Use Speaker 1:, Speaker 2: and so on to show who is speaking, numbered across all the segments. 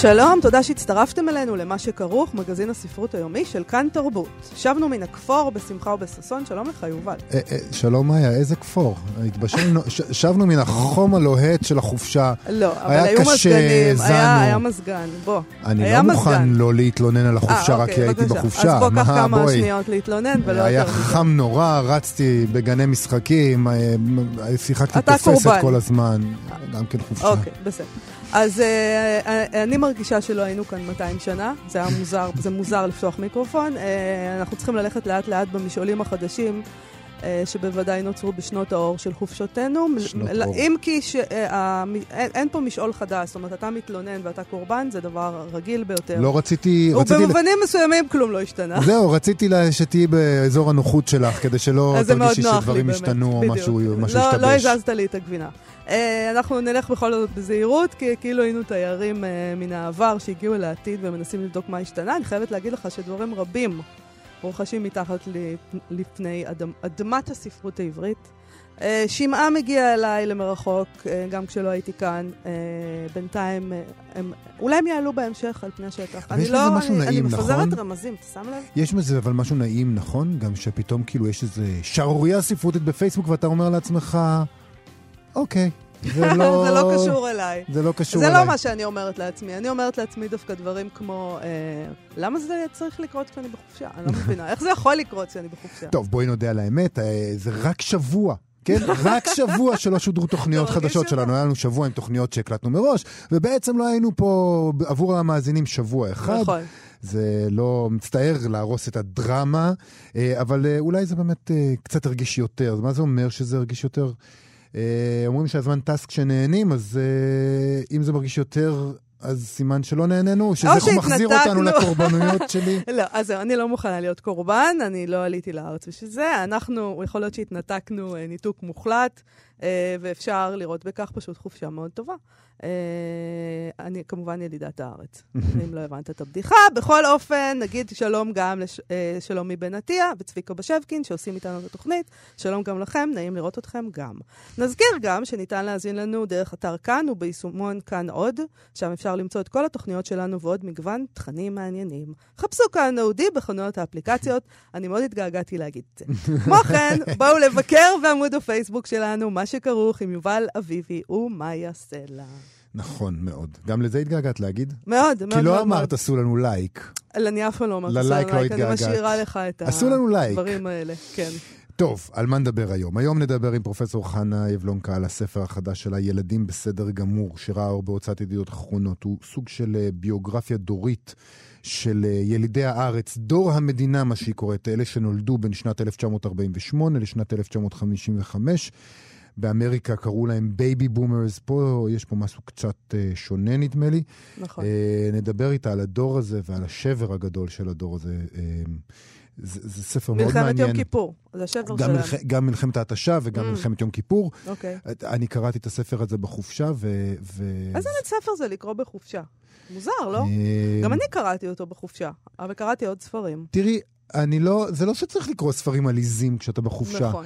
Speaker 1: שלום, תודה שהצטרפתם אלינו למה שכרוך, מגזין הספרות היומי של כאן תרבות. שבנו מן הכפור בשמחה ובששון, שלום לך יובל.
Speaker 2: אה, אה, שלום מאיה, איזה כפור? התבשלנו, שבנו מן החום הלוהט של החופשה.
Speaker 1: לא, אבל היו מזגנים, היה מזגן, בוא.
Speaker 2: אני לא מוכן לא להתלונן על החופשה, אה, רק כי הייתי בחופשה.
Speaker 1: אז בוא קח כמה שניות להתלונן ולא יותר
Speaker 2: היה חם נורא, רצתי בגני משחקים, שיחקתי תופסת כל הזמן, גם כן חופשה.
Speaker 1: אוקיי, בסדר. אז uh, אני מרגישה שלא היינו כאן 200 שנה, זה היה מוזר, זה מוזר לפתוח מיקרופון. Uh, אנחנו צריכים ללכת לאט לאט במשעולים החדשים. uh, שבוודאי נוצרו בשנות האור של חופשותינו.
Speaker 2: שנות אור.
Speaker 1: אם כי ש, uh, אין, אין פה משעול חדש, זאת אומרת, אתה מתלונן ואתה קורבן, זה דבר רגיל ביותר.
Speaker 2: לא רציתי...
Speaker 1: ובמובנים מסוימים כלום לא השתנה.
Speaker 2: זהו, רציתי שתהיי באזור הנוחות שלך, כדי שלא תרגישי שדברים השתנו או משהו, משהו
Speaker 1: לא,
Speaker 2: השתבש.
Speaker 1: לא הזזת לי את הגבינה. אה, אנחנו נלך בכל זאת בזהירות, כי כאילו היינו תיירים אה, מן העבר שהגיעו אל העתיד ומנסים לבדוק מה השתנה. אני חייבת להגיד לך שדברים רבים רוכשים מתחת לפני אדמ, אדמת הספרות העברית. אה, שמעה מגיע אליי למרחוק, גם כשלא הייתי כאן. בינתיים, הם, אולי הם יעלו בהמשך על פני השטח.
Speaker 2: אני לא,
Speaker 1: אני,
Speaker 2: נעים,
Speaker 1: אני
Speaker 2: נכון?
Speaker 1: מפזרת רמזים, אתה שם לב?
Speaker 2: יש בזה אבל משהו נעים, נכון? גם שפתאום כאילו יש איזו שערורייה ספרותית בפייסבוק ואתה אומר לעצמך... אוקיי.
Speaker 1: זה לא... זה לא קשור אליי.
Speaker 2: זה לא קשור
Speaker 1: זה
Speaker 2: אליי.
Speaker 1: זה לא מה שאני אומרת לעצמי. אני אומרת לעצמי דווקא דברים כמו, אה, למה זה צריך לקרות כשאני בחופשה? אני לא מבינה. איך זה יכול לקרות כשאני בחופשה?
Speaker 2: טוב, בואי נודה על האמת, אה, זה רק שבוע. כן? רק שבוע שלא שודרו תוכניות חדשות שלנו. היה לנו שבוע עם תוכניות שהקלטנו מראש, ובעצם לא היינו פה עבור המאזינים שבוע אחד.
Speaker 1: נכון.
Speaker 2: זה לא מצטער להרוס את הדרמה, אה, אבל אה, אולי זה באמת קצת הרגיש יותר. מה זה אומר שזה הרגיש יותר? אה, אומרים שהזמן טס כשנהנים, אז אה, אם זה מרגיש יותר אז סימן שלא נהנינו, שזה מחזיר אותנו לקורבנויות שלי.
Speaker 1: לא, אז זהו, אני לא מוכנה להיות קורבן, אני לא עליתי לארץ בשביל זה. אנחנו, יכול להיות שהתנתקנו אה, ניתוק מוחלט, ואפשר לראות בכך פשוט חופשה מאוד טובה. אה, אני כמובן ילידת הארץ, אם לא הבנת את הבדיחה. בכל אופן, נגיד שלום גם לשלומי אה, בן עטיה וצביקה בשבקין, שעושים איתנו את התוכנית. שלום גם לכם, נעים לראות אתכם גם. נזכיר גם שניתן להזין לנו דרך אתר כאן וביישומון כאן עוד, שם אפשר למצוא את כל התוכניות שלנו ועוד מגוון תכנים מעניינים. חפשו כאן אודי בחנויות האפליקציות, אני מאוד התגעגעתי להגיד את זה. כמו כן, בואו לבקר בעמוד הפייסבוק שלנו, מה שכרוך עם יובל אביבי ומאיה סלע.
Speaker 2: נכון, מאוד. גם לזה התגעגעת להגיד?
Speaker 1: מאוד, מאוד.
Speaker 2: כי לא אמרת. עשו לנו לייק.
Speaker 1: אני אף פעם לא אומרת עשו לנו
Speaker 2: ללייק לא
Speaker 1: לייק, אני. משאירה לך את. הדברים האלה, כן.
Speaker 2: טוב, על מה נדבר היום? היום נדבר עם פרופסור חנה יבלונקה על הספר החדש שלה, ילדים בסדר גמור, שראה אור בהוצאת ידיעות אחרונות. הוא סוג של אה, ביוגרפיה דורית של אה, ילידי הארץ, דור המדינה, מה שהיא קוראת, אלה שנולדו בין שנת 1948 לשנת 1955. באמריקה קראו להם baby boomers, פה יש פה משהו קצת אה, שונה נדמה לי.
Speaker 1: נכון.
Speaker 2: אה, נדבר איתה על הדור הזה ועל השבר הגדול של הדור הזה. אה, זה, זה ספר מאוד מעניין.
Speaker 1: מלחמת יום כיפור, זה השבר
Speaker 2: גם,
Speaker 1: שלנו.
Speaker 2: מלח... גם מלחמת ההתשה וגם
Speaker 1: Mm.
Speaker 2: מלחמת יום כיפור.
Speaker 1: אוקיי.
Speaker 2: אני קראתי את הספר הזה בחופשה, ו... ו...
Speaker 1: איזה בית ספר זה לקרוא בחופשה? מוזר, לא? גם אני קראתי אותו בחופשה, אבל קראתי עוד ספרים.
Speaker 2: תראי, אני לא, זה לא שצריך לקרוא ספרים עליזים כשאתה בחופשה.
Speaker 1: נכון.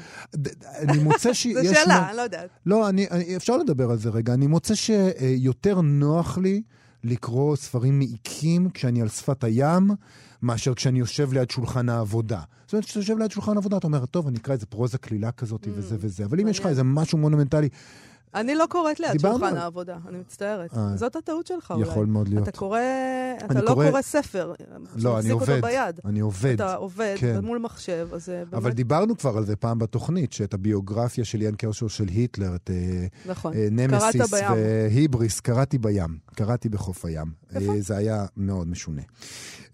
Speaker 2: אני מוצא שיש...
Speaker 1: זו שאלה, אני לא יודעת.
Speaker 2: לא, אני, אני, אפשר לדבר על זה רגע. אני מוצא שיותר נוח לי לקרוא ספרים מעיקים כשאני על שפת הים, מאשר כשאני יושב ליד שולחן העבודה. זאת אומרת, כשאתה יושב ליד שולחן העבודה, אתה אומר, טוב, אני אקרא איזה פרוזה קלילה כזאת
Speaker 1: Mm,
Speaker 2: וזה וזה. אבל אם יש לך. איזה משהו מונומנטלי,
Speaker 1: אני לא קוראת ליד שולחן
Speaker 2: על-
Speaker 1: העבודה, אני מצטערת.
Speaker 2: אה,
Speaker 1: זאת הטעות שלך אולי.
Speaker 2: יכול מאוד להיות.
Speaker 1: אתה קורא, אתה לא
Speaker 2: קורא-
Speaker 1: קורא ספר.
Speaker 2: לא, אני עובד.
Speaker 1: ביד.
Speaker 2: אני עובד.
Speaker 1: אתה עובד
Speaker 2: כן.
Speaker 1: מול מחשב, אז זה באמת...
Speaker 2: אבל דיברנו כבר על זה פעם בתוכנית, שאת הביוגרפיה של יאן קרשו של היטלר, את אה,
Speaker 1: נכון.
Speaker 2: אה, נמסיס. והיבריס, קראתי בים. קראתי בחוף הים.
Speaker 1: יפה.
Speaker 2: אה, זה היה מאוד משונה.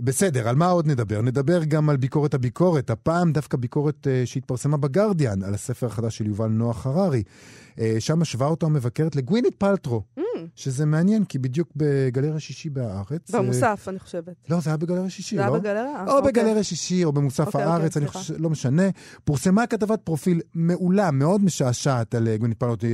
Speaker 2: בסדר, על מה עוד נדבר? נדבר גם על ביקורת הביקורת. הפעם דווקא ביקורת אה, שהתפרסמה בגרדיאן, על הספר החדש של יובל נוח הררי. אה, שם השווה אותו המבקרת לגווינית פלטרו.
Speaker 1: Mm,
Speaker 2: שזה מעניין, כי בדיוק בגלריה שישי בהארץ...
Speaker 1: במוסף, אני חושבת.
Speaker 2: לא, זה היה בגלריה שישי,
Speaker 1: לא?
Speaker 2: זה
Speaker 1: היה בגלריה?
Speaker 2: או אוקיי. בגלריה שישי, או במוסף
Speaker 1: אוקיי,
Speaker 2: הארץ,
Speaker 1: אוקיי,
Speaker 2: אני חושב, לא משנה. פורסמה כתבת פרופיל מעולה, מאוד משעשעת על גווינית פלטרו,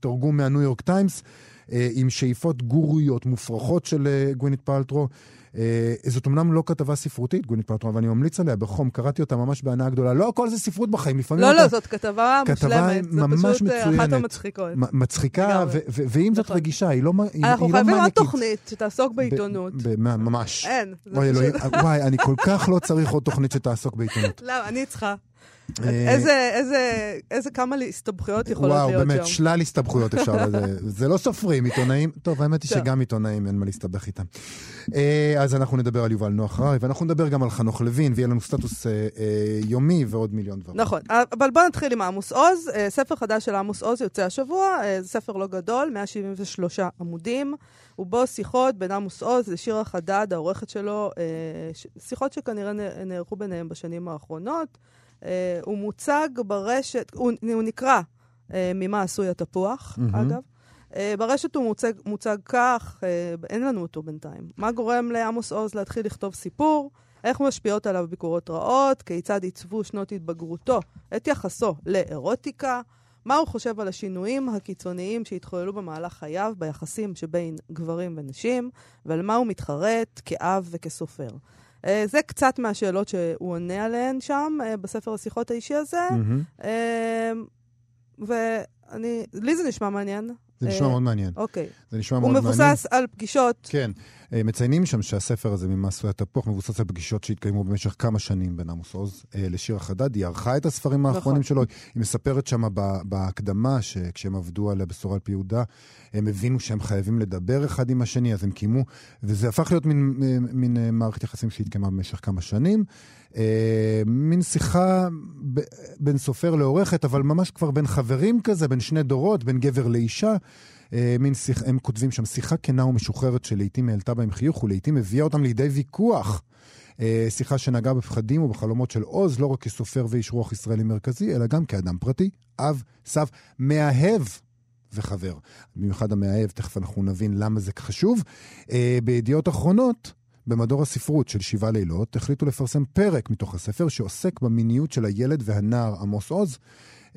Speaker 2: תרגום מהניו יורק טיימס, עם שאיפות גוריות מופרכות של גווינית פלטרו. אה, זאת אומנם לא כתבה ספרותית, גונית פלטרו, אבל אני ממליץ עליה בחום, קראתי אותה ממש בהנאה גדולה. לא הכל זה ספרות בחיים, לפעמים...
Speaker 1: לא. לא, זאת כתבה,
Speaker 2: כתבה
Speaker 1: מושלמת.
Speaker 2: ממש
Speaker 1: זה פשוט
Speaker 2: מצוינת.
Speaker 1: אחת המצחיקות.
Speaker 2: מצחיקה, ו- ו- ועם זאת
Speaker 1: נכון.
Speaker 2: רגישה, היא לא היא,
Speaker 1: אנחנו
Speaker 2: לא
Speaker 1: חייבים עוד. תוכנית שתעסוק בעיתונות.
Speaker 2: ממש.
Speaker 1: אין.
Speaker 2: אלוהים, וואי, אני כל כך לא צריך עוד תוכנית שתעסוק בעיתונות.
Speaker 1: למה? אני צריכה.
Speaker 2: אה,
Speaker 1: איזה, איזה, איזה כמה הסתבכויות יכולות
Speaker 2: וואו,
Speaker 1: להיות
Speaker 2: באמת,
Speaker 1: שם.
Speaker 2: שלל הסתבכויות אפשר לזה. זה לא סופרים, עיתונאים. טוב, האמת היא. שגם עיתונאים אין מה להסתבך איתם. אה, אז אנחנו נדבר על יובל נוח הררי, ואנחנו נדבר גם על חנוך לוין, ויהיה לנו סטטוס אה, אה, יומי ועוד מיליון דברים.
Speaker 1: נכון, אבל בואו נתחיל עם עמוס עוז. אה, ספר חדש של עמוס עוז יוצא השבוע, זה ספר לא גדול, 173 עמודים, ובו שיחות בין עמוס עוז לשירה חדד, העורכת שלו, שיחות שכנראה נערכו ביניהם בשנים האחרונות. אה, הוא מוצג ברשת, הוא, הוא נקרא אה, ממה עשוי התפוח,
Speaker 2: מהמם.
Speaker 1: אגב. אה, ברשת הוא מוצג, מוצג כך, אה, אין לנו אותו בינתיים. מה גורם לעמוס עוז להתחיל לכתוב סיפור? איך משפיעות עליו ביקורות רעות? כיצד עיצבו שנות התבגרותו את יחסו לאירוטיקה? מה הוא חושב על השינויים הקיצוניים שהתחוללו במהלך חייו ביחסים שבין גברים ונשים? ועל מה הוא מתחרט כאב וכסופר? אה, זה קצת מהשאלות שהוא עונה עליהן שם, אה, בספר השיחות האישי הזה.
Speaker 2: מהמם.
Speaker 1: אה, ואני, לי זה נשמע מעניין.
Speaker 2: זה נשמע
Speaker 1: אה,
Speaker 2: מאוד מעניין.
Speaker 1: אוקיי.
Speaker 2: זה נשמע
Speaker 1: הוא
Speaker 2: מאוד מעניין.
Speaker 1: מבוסס על פגישות.
Speaker 2: כן. אה, מציינים שם שהספר הזה, ממה עשוי התפוח, מבוסס על פגישות שהתקיימו במשך כמה שנים בין עמוס עוז אה, לשירה חדד. היא ערכה את הספרים האחרונים
Speaker 1: נכון.
Speaker 2: שלו. היא מספרת שם בהקדמה, שכשהם עבדו על הבשורה על פי יהודה, הם הבינו שהם חייבים לדבר אחד עם השני, אז הם קיימו, וזה הפך להיות מין, מערכת יחסים שהתקיימה במשך כמה שנים. אה, מין שיחה ב- בין סופר לעורכת, אבל ממש כבר בין חברים כזה, בין שני דורות, בין גבר לאישה. אה, מין שיח, הם כותבים שם שיחה כנה ומשוחררת שלעיתים העלתה בהם חיוך ולעיתים הביאה אותם לידי ויכוח. אה, שיחה שנגעה בפחדים ובחלומות של עוז, לא רק כסופר ואיש רוח ישראלי מרכזי, אלא גם כאדם פרטי, אב, סב, מאהב וחבר. במיוחד המאהב, תכף אנחנו נבין למה זה חשוב. אה, בידיעות אחרונות, במדור הספרות של שבעה לילות, החליטו לפרסם פרק מתוך הספר שעוסק במיניות של הילד והנער עמוס עוז.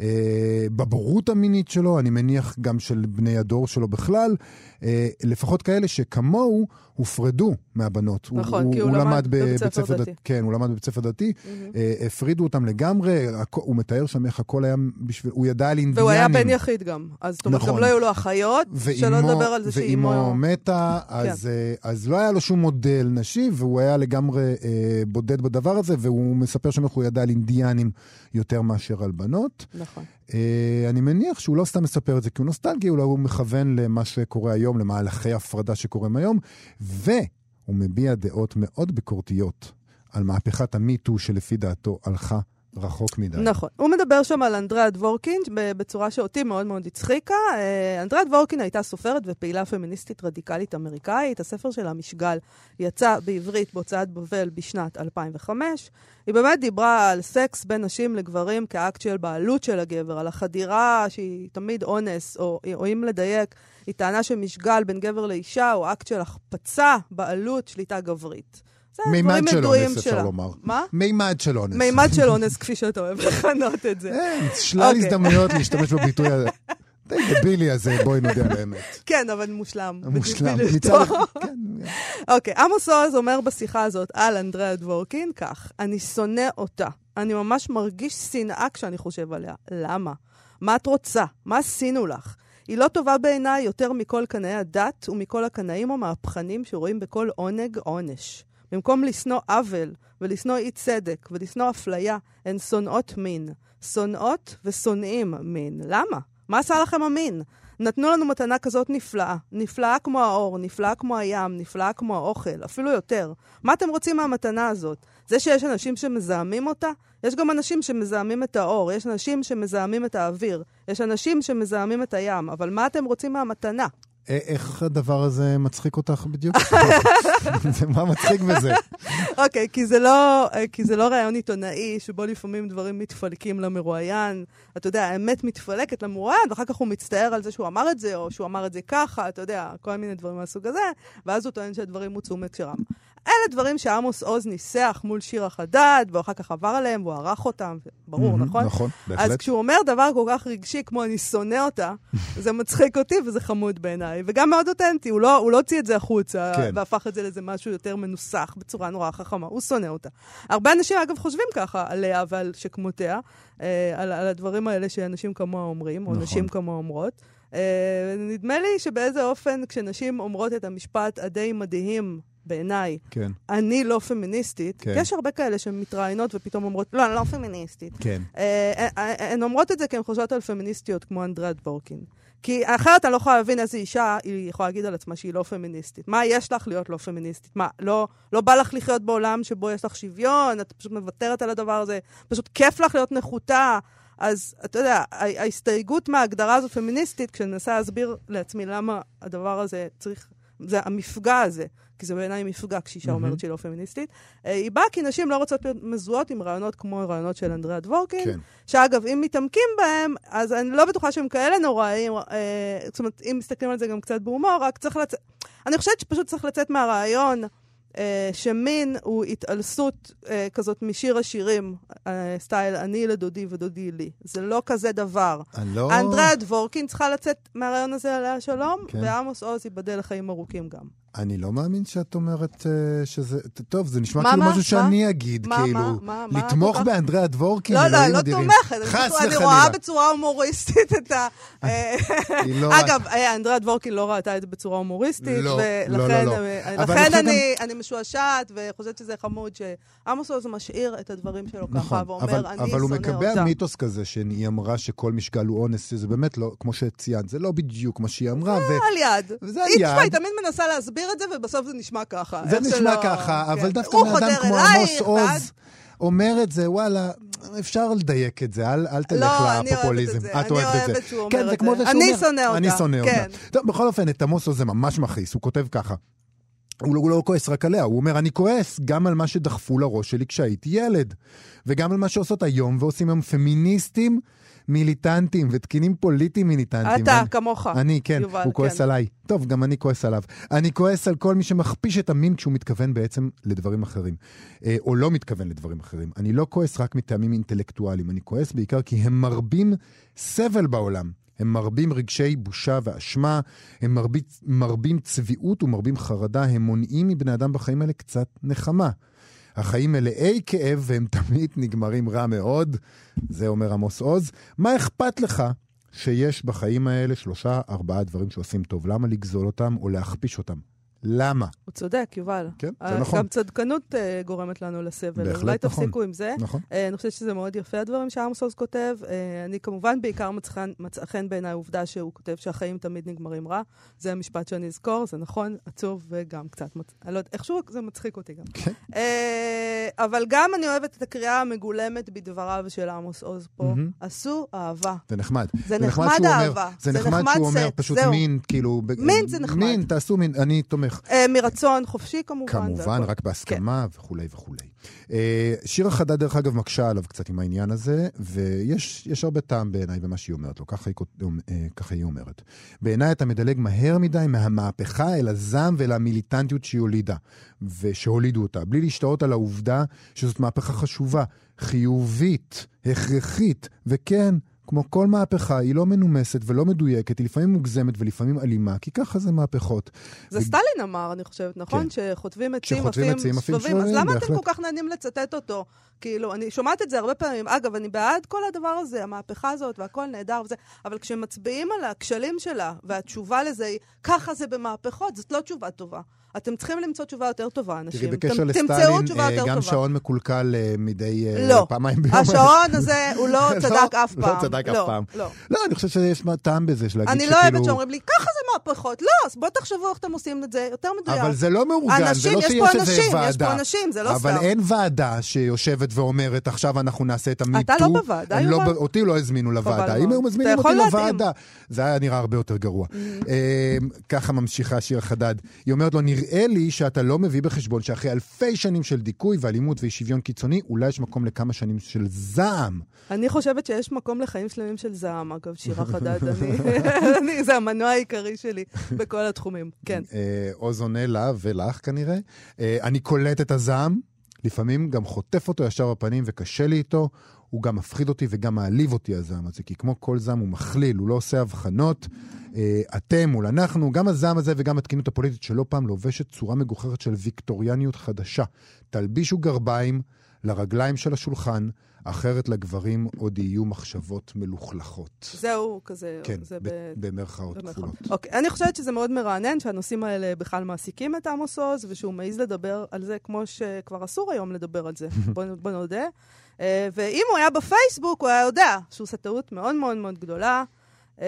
Speaker 2: אה, בבורות המינית שלו, אני מניח גם של בני הדור שלו בכלל, אה, לפחות כאלה שכמוהו הופרדו מהבנות.
Speaker 1: נכון, כי הוא למד בבית ספר דתי.
Speaker 2: כן, הוא למד בבית ספר דתי. אה, הפרידו אותם לגמרי, הוא מתאר שם איך הכל היה בשביל, הוא ידע על אינדיאנים.
Speaker 1: והוא היה בן יחיד גם. אז זאת אומרת,
Speaker 2: נכון.
Speaker 1: גם לא היו לו אחיות, שלא לדבר על זה שאימו... כן.
Speaker 2: ואימו מתה, אז, אה, אז לא היה לו שום מודל נשי, והוא היה לגמרי אה, בודד בדבר הזה, והוא מספר שם איך הוא ידע על אינדיאנים יותר מאשר על בנות.
Speaker 1: נכון.
Speaker 2: אה, אני מניח שהוא לא סתם מספר את זה כי הוא נוסטלגי, אולי הוא מכוון למה שקורה היום, למהלכי הפרדה שקורים היום, והוא מביע דעות מאוד ביקורתיות על מהפכת המיטו שלפי דעתו הלכה רחוק מדי.
Speaker 1: נכון. הוא מדבר שם על אנדריאה דבורקין בצורה שאותי מאוד מאוד הצחיקה. אה, אנדריאה דבורקין הייתה סופרת ופעילה פמיניסטית רדיקלית אמריקאית. הספר שלה, משגל, יצא בעברית בהוצאת בבל בשנת 2005. היא באמת דיברה על סקס בין נשים לגברים כאקט של בעלות של הגבר, על החדירה שהיא תמיד אונס, או, או אם לדייק, היא טענה שמשגל בין גבר לאישה הוא אקט של החפצה, בעלות, שליטה גברית. זה
Speaker 2: מימד של אונס, אפשר
Speaker 1: שלה.
Speaker 2: לומר.
Speaker 1: מה?
Speaker 2: מימד של אונס.
Speaker 1: מימד של אונס, כפי שאתה אוהב לכנות את זה.
Speaker 2: אין, שלל
Speaker 1: אוקיי.
Speaker 2: הזדמנויות להשתמש בביטוי הזה. די דבילי הזה, בואי נודה על האמת.
Speaker 1: כן, אבל מושלם.
Speaker 2: מושלם.
Speaker 1: אוקיי, עמוס עוז אומר בשיחה הזאת על אנדריאה דבורקין כך, אני שונא אותה. אני ממש מרגיש שנאה כשאני חושב עליה. למה? מה את רוצה? מה עשינו לך? היא לא טובה בעיניי יותר מכל קנאי הדת ומכל הקנאים המהפכנים שרואים בכל עונג עונש. במקום לשנוא עוול ולשנוא אי צדק ולשנוא אפליה, הן שונאות מין. שונאות ושונאים מין. למה? מה עשה לכם המין? נתנו לנו מתנה כזאת נפלאה. נפלאה כמו האור, נפלאה כמו הים, נפלאה כמו האוכל, אפילו יותר. מה אתם רוצים מהמתנה הזאת? זה שיש אנשים שמזהמים אותה? יש גם אנשים שמזהמים את האור, יש אנשים שמזהמים את האוויר, יש אנשים שמזהמים את הים, אבל מה אתם רוצים מהמתנה?
Speaker 2: איך הדבר הזה מצחיק אותך בדיוק? מה מצחיק בזה?
Speaker 1: אוקיי, כי זה לא, כי זה לא ראיון עיתונאי, שבו לפעמים דברים מתפלקים למרואיין. אתה יודע, האמת מתפלקת למרואיין, ואחר כך הוא מצטער על זה שהוא אמר את זה, או שהוא אמר את זה ככה, אתה יודע, כל מיני דברים מהסוג הזה, ואז הוא טוען שהדברים הוצאו מהקשרם. אלה דברים שעמוס עוז ניסח מול שירה חדד, ואחר כך עבר עליהם, והוא ערך אותם, ברור, mm-hmm, נכון?
Speaker 2: נכון, בהחלט.
Speaker 1: אז כשהוא אומר דבר כל כך רגשי כמו אני שונא אותה, זה מצחיק אותי וזה חמוד בעיניי, וגם מאוד אותנטי, הוא לא, הוא לא הוציא את זה החוצה, כן. והפך את זה לאיזה משהו יותר מנוסח בצורה נורא חכמה, הוא שונא אותה. הרבה אנשים, אגב, חושבים ככה עליה ועל שכמותיה, אה, על, על הדברים האלה שאנשים כמוה אומרים, או נכון. נשים כמוה אומרות. Uh, נדמה לי שבאיזה אופן, כשנשים אומרות את המשפט הדי מדהים בעיניי,
Speaker 2: כן.
Speaker 1: אני לא פמיניסטית, כן. יש הרבה כאלה שהן מתראיינות ופתאום אומרות, לא, אני לא פמיניסטית.
Speaker 2: כן.
Speaker 1: אה, אה, הן אומרות את זה כי הן חושבות על פמיניסטיות כמו אנדרד בורקין. כי אחרת אני לא יכולה להבין איזה אישה היא יכולה להגיד על עצמה שהיא לא פמיניסטית. מה יש לך להיות לא פמיניסטית? מה, לא, לא בא לך לחיות בעולם שבו יש לך שוויון, את פשוט מוותרת על הדבר הזה, פשוט כיף לך להיות נחותה. אז אתה יודע, ההסתייגות מההגדרה הזאת פמיניסטית, כשאני מנסה להסביר לעצמי למה הדבר הזה צריך, זה המפגע הזה, כי זה בעיניי מפגע כשאישה mm-hmm. אומרת שהיא לא פמיניסטית, אה, היא באה כי נשים לא רוצות להיות מזוהות עם רעיונות כמו רעיונות של אנדריאה דבורקין, כן. שאגב, אם מתעמקים בהם, אז אני לא בטוחה שהם כאלה נוראים, אה, זאת אומרת, אם מסתכלים על זה גם קצת בהומור, רק צריך לצאת, אני חושבת שפשוט צריך לצאת מהרעיון. אה, שמין הוא התעלסות אה, כזאת משיר השירים, אה, סטייל אני לדודי ודודי לי. זה לא כזה דבר.
Speaker 2: לא...
Speaker 1: אנדריה דבורקין צריכה לצאת מהרעיון הזה עליה שלום, כן. ועמוס עוז ייבדל לחיים ארוכים גם.
Speaker 2: אני לא מאמין שאת אומרת uh, שזה... טוב, זה נשמע מה, כאילו מה, משהו מה? שאני אגיד, מה, כאילו, מה, מה, לתמוך מה, באנדריאה דבורקין,
Speaker 1: לא, לא, לא תומכת. חס וחלילה. אני רואה בצורה הומוריסטית את ה... אה, לא אגב, אה, אנדריאה דבורקין לא ראתה את זה בצורה הומוריסטית,
Speaker 2: לא, לא, לא, לא.
Speaker 1: ולכן אני, אני משועשעת וחושבת שזה חמוד שעמוס עוז משאיר את הדברים שלו נכון, ככה, ואומר, אבל, אני שונא אותה.
Speaker 2: אבל הוא מקבע מיתוס כזה שהיא אמרה שכל משקל הוא אונס, זה באמת לא, כמו שציינת, זה לא בדיוק מה שהיא אמרה.
Speaker 1: זה על יד. זה על יד. היא תמיד מנסה להסביר את זה, ובסוף זה נשמע ככה.
Speaker 2: זה נשמע שלא... ככה, כן. אבל דווקא בן אדם כמו עמוס עוז... אומר את זה, וואלה, אפשר לדייק את זה, אל, אל תלך
Speaker 1: לא,
Speaker 2: לפופוליזם.
Speaker 1: לא, אני אוהבת את זה. אני אוהבת שהוא
Speaker 2: כן,
Speaker 1: אומר
Speaker 2: את זה.
Speaker 1: זה. אני שונא אותה.
Speaker 2: אני שונא
Speaker 1: כן.
Speaker 2: אותה. טוב, בכל אופן, את עמוס עוז זה ממש מכעיס, הוא כותב ככה. הוא לא, הוא לא כועס רק עליה, הוא אומר, אני כועס גם על מה שדחפו לראש שלי כשהייתי ילד, וגם על מה שעושות היום ועושים היום פמיניסטים מיליטנטים ותקינים פוליטיים מיליטנטים.
Speaker 1: אתה, ואני, כמוך,
Speaker 2: אני, כן, יובל, הוא כועס כן. עליי. טוב, גם אני כועס עליו. אני כועס על כל מי שמכפיש את המין כשהוא מתכוון בעצם לדברים אחרים, אה, או לא מתכוון לדברים אחרים. אני לא כועס רק מטעמים אינטלקטואליים, אני כועס בעיקר כי הם מרבים סבל בעולם. הם מרבים רגשי בושה ואשמה, הם מרבים, מרבים צביעות ומרבים חרדה, הם מונעים מבני אדם בחיים האלה קצת נחמה. החיים מלאי כאב והם תמיד נגמרים רע מאוד, זה אומר עמוס עוז. מה אכפת לך שיש בחיים האלה שלושה, ארבעה דברים שעושים טוב? למה לגזול אותם או להכפיש אותם? למה?
Speaker 1: הוא צודק, יובל.
Speaker 2: כן, זה נכון.
Speaker 1: גם צדקנות uh, גורמת לנו לסבל. בהחלט אולי נכון. תפסיקו עם זה.
Speaker 2: נכון. Uh,
Speaker 1: אני חושבת שזה מאוד יפה הדברים שעמוס עוז כותב. Uh, אני כמובן בעיקר מצא חן בעיניי העובדה שהוא כותב שהחיים תמיד נגמרים רע. זה המשפט שאני אזכור, זה נכון, עצוב וגם קצת מצ... אני לא יודעת, איכשהו זה מצחיק אותי גם.
Speaker 2: כן. Uh,
Speaker 1: אבל גם אני אוהבת את הקריאה המגולמת בדבריו של עמוס עוז פה. Mm-hmm. עשו אהבה.
Speaker 2: זה נחמד.
Speaker 1: זה, זה נחמד אהבה.
Speaker 2: זה נחמד שהוא אומר פשוט מין, כאילו...
Speaker 1: מין זה נחמד.
Speaker 2: מין, תעשו מין, אני תומך.
Speaker 1: מרצון חופשי כמובן.
Speaker 2: כמובן, רק בהסכמה כן. וכולי וכולי. אה, שירה חדד, דרך אגב, מקשה עליו קצת עם העניין הזה, ויש הרבה טעם בעיניי במה שהיא אומרת לו, ככה היא, אה, ככה היא אומרת. בעיניי אתה מדלג מהר מדי מהמהפכה אל הזעם ואל המיליטנטיות שהיא הולידה, ושהולידו אותה, בלי להשתאות על העובדה שזאת מהפכה חשובה, חיובית, הכרחית, וכן, כמו כל מהפכה, היא לא מנומסת ולא מדויקת, היא לפעמים מוגזמת ולפעמים אלימה, כי ככה זה מהפכות.
Speaker 1: זה ו... סטלין אמר, אני חושבת, נכון? כן. שחוטבים עצים, עפים סבבים. אז למה בהחלט. אתם כל כך נהנים לצטט אותו? כאילו, אני שומעת את זה הרבה פעמים. אגב, אני בעד כל הדבר הזה, המהפכה הזאת, והכל נהדר וזה, אבל כשמצביעים על הכשלים שלה, והתשובה לזה היא, ככה זה במהפכות, זאת לא תשובה טובה. אתם צריכים למצוא תשובה יותר טובה, אנשים.
Speaker 2: תראי, בקשר לסטלין, אה, גם שעון מקולקל אה, מדי
Speaker 1: אה, לא.
Speaker 2: פעמיים ביום.
Speaker 1: השעון הזה, הוא לא, לא צדק אף פעם.
Speaker 2: לא צדק אף פעם. לא, לא. אני חושב שיש טעם בזה,
Speaker 1: להגיד שכאילו... אני לא אוהבת שאומרים לי, ככה זה מהפכות. לא, אז בואו תחשבו איך אתם עושים את זה יותר מדויק.
Speaker 2: אבל זה לא מאורגן,
Speaker 1: אנשים,
Speaker 2: זה לא
Speaker 1: יש
Speaker 2: שיש איזה
Speaker 1: אנשים,
Speaker 2: ועדה.
Speaker 1: יש פה אנשים, זה לא
Speaker 2: אבל
Speaker 1: סתם.
Speaker 2: אין ועדה שיושבת ואומרת, עכשיו אנחנו נעשה את המיטו.
Speaker 1: אתה לא בוועדה,
Speaker 2: לא,
Speaker 1: יובל?
Speaker 2: ב- אותי לא הזמינו לוועדה. אם. היו מזמינים אותי. לוועדה, זה היה נראה הרבה יותר גרוע.
Speaker 1: Mm-hmm.
Speaker 2: אה, ככה ממשיכה שיר חדד. היא אומרת לו, נראה לי שאתה לא מביא בחשבון שאחרי אלפי שנים של דיכוי ואלימות ואי שוויון קיצוני, אולי יש מקום לכמה שנים של זעם.
Speaker 1: אני חושבת שיש מקום לחיים שלמים של זעם, אגב, שירה חדד. אני, זה המנוע העיקרי שלי בכל התחומים. כן.
Speaker 2: אה, עוז עונה לה ולך כנראה. אה, אני קולט את הזעם, לפעמים גם חוטף אותו ישר בפנים וקשה לי איתו. הוא גם מפחיד אותי וגם מעליב אותי הזעם הזה, כי כמו כל זעם הוא מכליל, הוא לא עושה הבחנות. אה, אתם מול אנחנו, גם הזעם הזה וגם התקינות הפוליטית שלא פעם לובשת צורה מגוחכת של ויקטוריאניות חדשה. תלבישו גרביים לרגליים של השולחן, אחרת לגברים עוד יהיו מחשבות מלוכלכות.
Speaker 1: זהו, כזה,
Speaker 2: כן,
Speaker 1: זה
Speaker 2: ב- במרכאות. כפולות.
Speaker 1: אוקיי, אני חושבת שזה מאוד מרענן שהנושאים האלה בכלל מעסיקים את עמוס עוז, ושהוא מעז לדבר על זה כמו שכבר אסור היום לדבר על זה, בוא, בוא נודה. אה, ואם הוא היה בפייסבוק, הוא היה יודע שהוא עושה טעות מאוד מאוד מאוד גדולה, אה,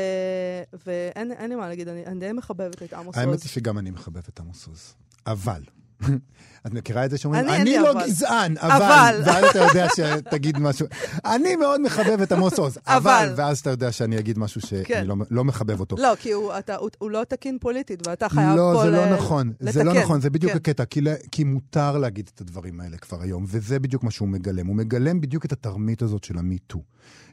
Speaker 1: ואין אין לי מה להגיד, אני, אני די מחבבת את עמוס
Speaker 2: האמת
Speaker 1: עוז.
Speaker 2: היא שגם אני מחבב את עמוס עוז. אבל, את מכירה את זה שאומרים,
Speaker 1: אני,
Speaker 2: אני
Speaker 1: לי
Speaker 2: לא
Speaker 1: אבל."
Speaker 2: גזען,
Speaker 1: אבל.
Speaker 2: אבל, ואז אתה יודע שתגיד משהו. אני מאוד מחבב את עמוס עוז, אבל. ואז אתה יודע שאני אגיד משהו שאני
Speaker 1: כן.
Speaker 2: לא- לא מחבב אותו.
Speaker 1: לא, כי הוא, אתה, הוא, הוא לא תקין פוליטית, ואתה חייב
Speaker 2: לא,
Speaker 1: פה
Speaker 2: זה
Speaker 1: ל-
Speaker 2: לא נכון. זה לא
Speaker 1: לתקן.
Speaker 2: נכון, זה בדיוק
Speaker 1: כן.
Speaker 2: הקטע, כי כי מותר להגיד את הדברים האלה כבר היום, וזה בדיוק מה שהוא מגלם. הוא מגלם בדיוק את התרמית הזאת של המיטו.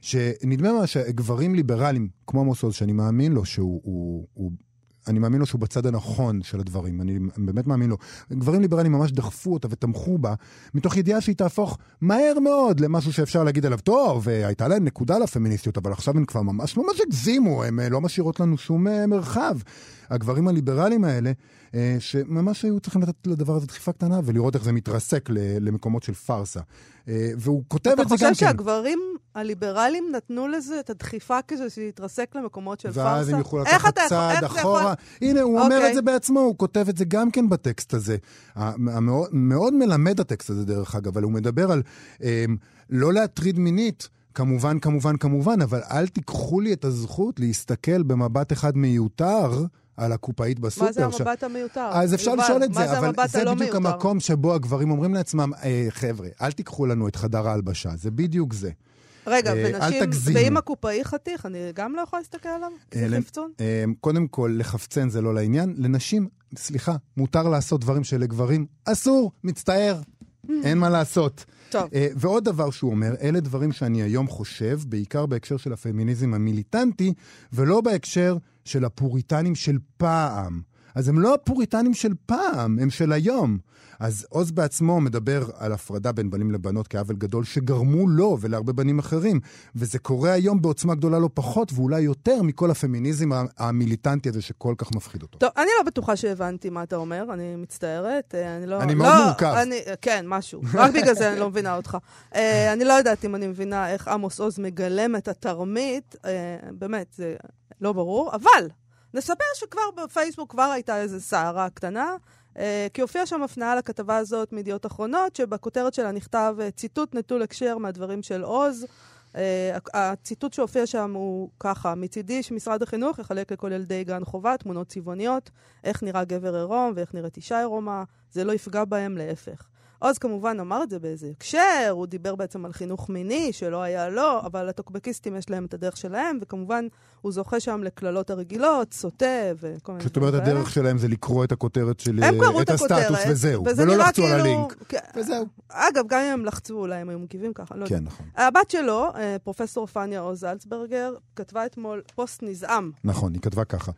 Speaker 2: שנדמה מה שגברים ליברליים, כמו עמוס עוז, שאני מאמין לו שהוא... הוא, הוא, אני מאמין לו שהוא בצד הנכון של הדברים, אני באמת מאמין לו. גברים ליברליים ממש דחפו אותה ותמכו בה, מתוך ידיעה שהיא תהפוך מהר מאוד למשהו שאפשר להגיד עליו, טוב, אה, הייתה להם נקודה לפמיניסטיות, אבל עכשיו הן כבר ממש ממש הגזימו, הן אה, לא משאירות לנו שום אה, מרחב. הגברים הליברליים האלה, שממש היו צריכים לתת לדבר הזה דחיפה קטנה ולראות איך זה מתרסק למקומות של פארסה. אה, והוא כותב
Speaker 1: אתה
Speaker 2: את זה
Speaker 1: חושב
Speaker 2: גם כן.
Speaker 1: שהגברים הליברליים נתנו לזה את הדחיפה כזה שיתרסק למקומות של פארסה?
Speaker 2: ואז הם יוכלו לקחת
Speaker 1: אתה
Speaker 2: צעד אחורה. הנה, הוא אומר
Speaker 1: אוקיי.
Speaker 2: את זה בעצמו, הוא כותב את זה גם כן בטקסט הזה. מאוד מלמד הטקסט הזה, דרך אגב, אבל הוא מדבר על אמ, לא להטריד מינית. כמובן, כמובן, כמובן, אבל אל תיקחו לי את הזכות להסתכל במבט אחד מיותר על הקופאית בסופר.
Speaker 1: מה זה המבט המיותר?
Speaker 2: אז אפשר
Speaker 1: יובל,
Speaker 2: לשאול את זה, אבל זה בדיוק
Speaker 1: מיותר?
Speaker 2: המקום שבו הגברים אומרים לעצמם, אה, חבר'ה, אל תיקחו לנו את חדר ההלבשה, זה בדיוק זה.
Speaker 1: רגע,
Speaker 2: אה,
Speaker 1: ונשים. ואם הקופאי חתיך, אני גם לא יכולה להסתכל עליו?
Speaker 2: אה,
Speaker 1: חפצון?
Speaker 2: קודם כל, לחפצן זה לא לעניין. לנשים, סליחה, מותר לעשות דברים שלגברים אסור, מצטער, אין מה לעשות.
Speaker 1: טוב.
Speaker 2: ועוד דבר שהוא אומר, אלה דברים שאני היום חושב, בעיקר בהקשר של הפמיניזם המיליטנטי, ולא בהקשר של הפוריטנים של פעם. אז הם לא הפוריטנים של פעם, הם של היום. אז עוז בעצמו מדבר על הפרדה בין בנים לבנות כעוול גדול שגרמו לו ולהרבה בנים אחרים. וזה קורה היום בעוצמה גדולה לא פחות, ואולי יותר מכל הפמיניזם המיליטנטי הזה שכל כך מפחיד אותו.
Speaker 1: טוב, אני לא בטוחה שהבנתי מה אתה אומר, אני מצטערת. אה, אני לא...
Speaker 2: אני
Speaker 1: לא,
Speaker 2: מאוד מורכב.
Speaker 1: אני, כן, משהו. רק בגלל זה אני לא מבינה אותך. אה, אני לא יודעת אם אני מבינה איך עמוס עוז מגלם את התרמית, אה, באמת, זה לא ברור, אבל נספר שכבר בפייסבוק כבר הייתה איזו סערה קטנה. אה, כי הופיעה שם הפניה לכתבה הזאת מידיעות אחרונות, שבכותרת שלה נכתב אה, ציטוט נטול הקשר מהדברים של עוז. Uh, הציטוט שהופיע שם הוא ככה, מצידי שמשרד החינוך יחלק לכל ילדי גן חובה תמונות צבעוניות, איך נראה גבר עירום ואיך נראית אישה עירומה, זה לא יפגע בהם, להפך. עוז כמובן אמר את זה באיזה הקשר, הוא דיבר בעצם על חינוך מיני שלא היה לו, אבל הטוקבקיסטים יש להם את הדרך שלהם, וכמובן הוא זוכה שם לקללות הרגילות, סוטה וכל מיני
Speaker 2: זאת אומרת. הדרך שלהם זה לקרוא את הכותרת של...
Speaker 1: הם קראו את
Speaker 2: הסטטוס וזהו,
Speaker 1: וזה
Speaker 2: ולא לחצו על
Speaker 1: כאילו-
Speaker 2: הלינק.
Speaker 1: כן.
Speaker 2: וזהו.
Speaker 1: אגב, גם אם הם לחצו, אולי הם היו מגיבים ככה, לא
Speaker 2: כן. נכון.
Speaker 1: הבת שלו, אה, פרופסור פניה עוז זלצברגר, כתבה אתמול פוסט נזעם.
Speaker 2: נכון, היא כתבה ככה.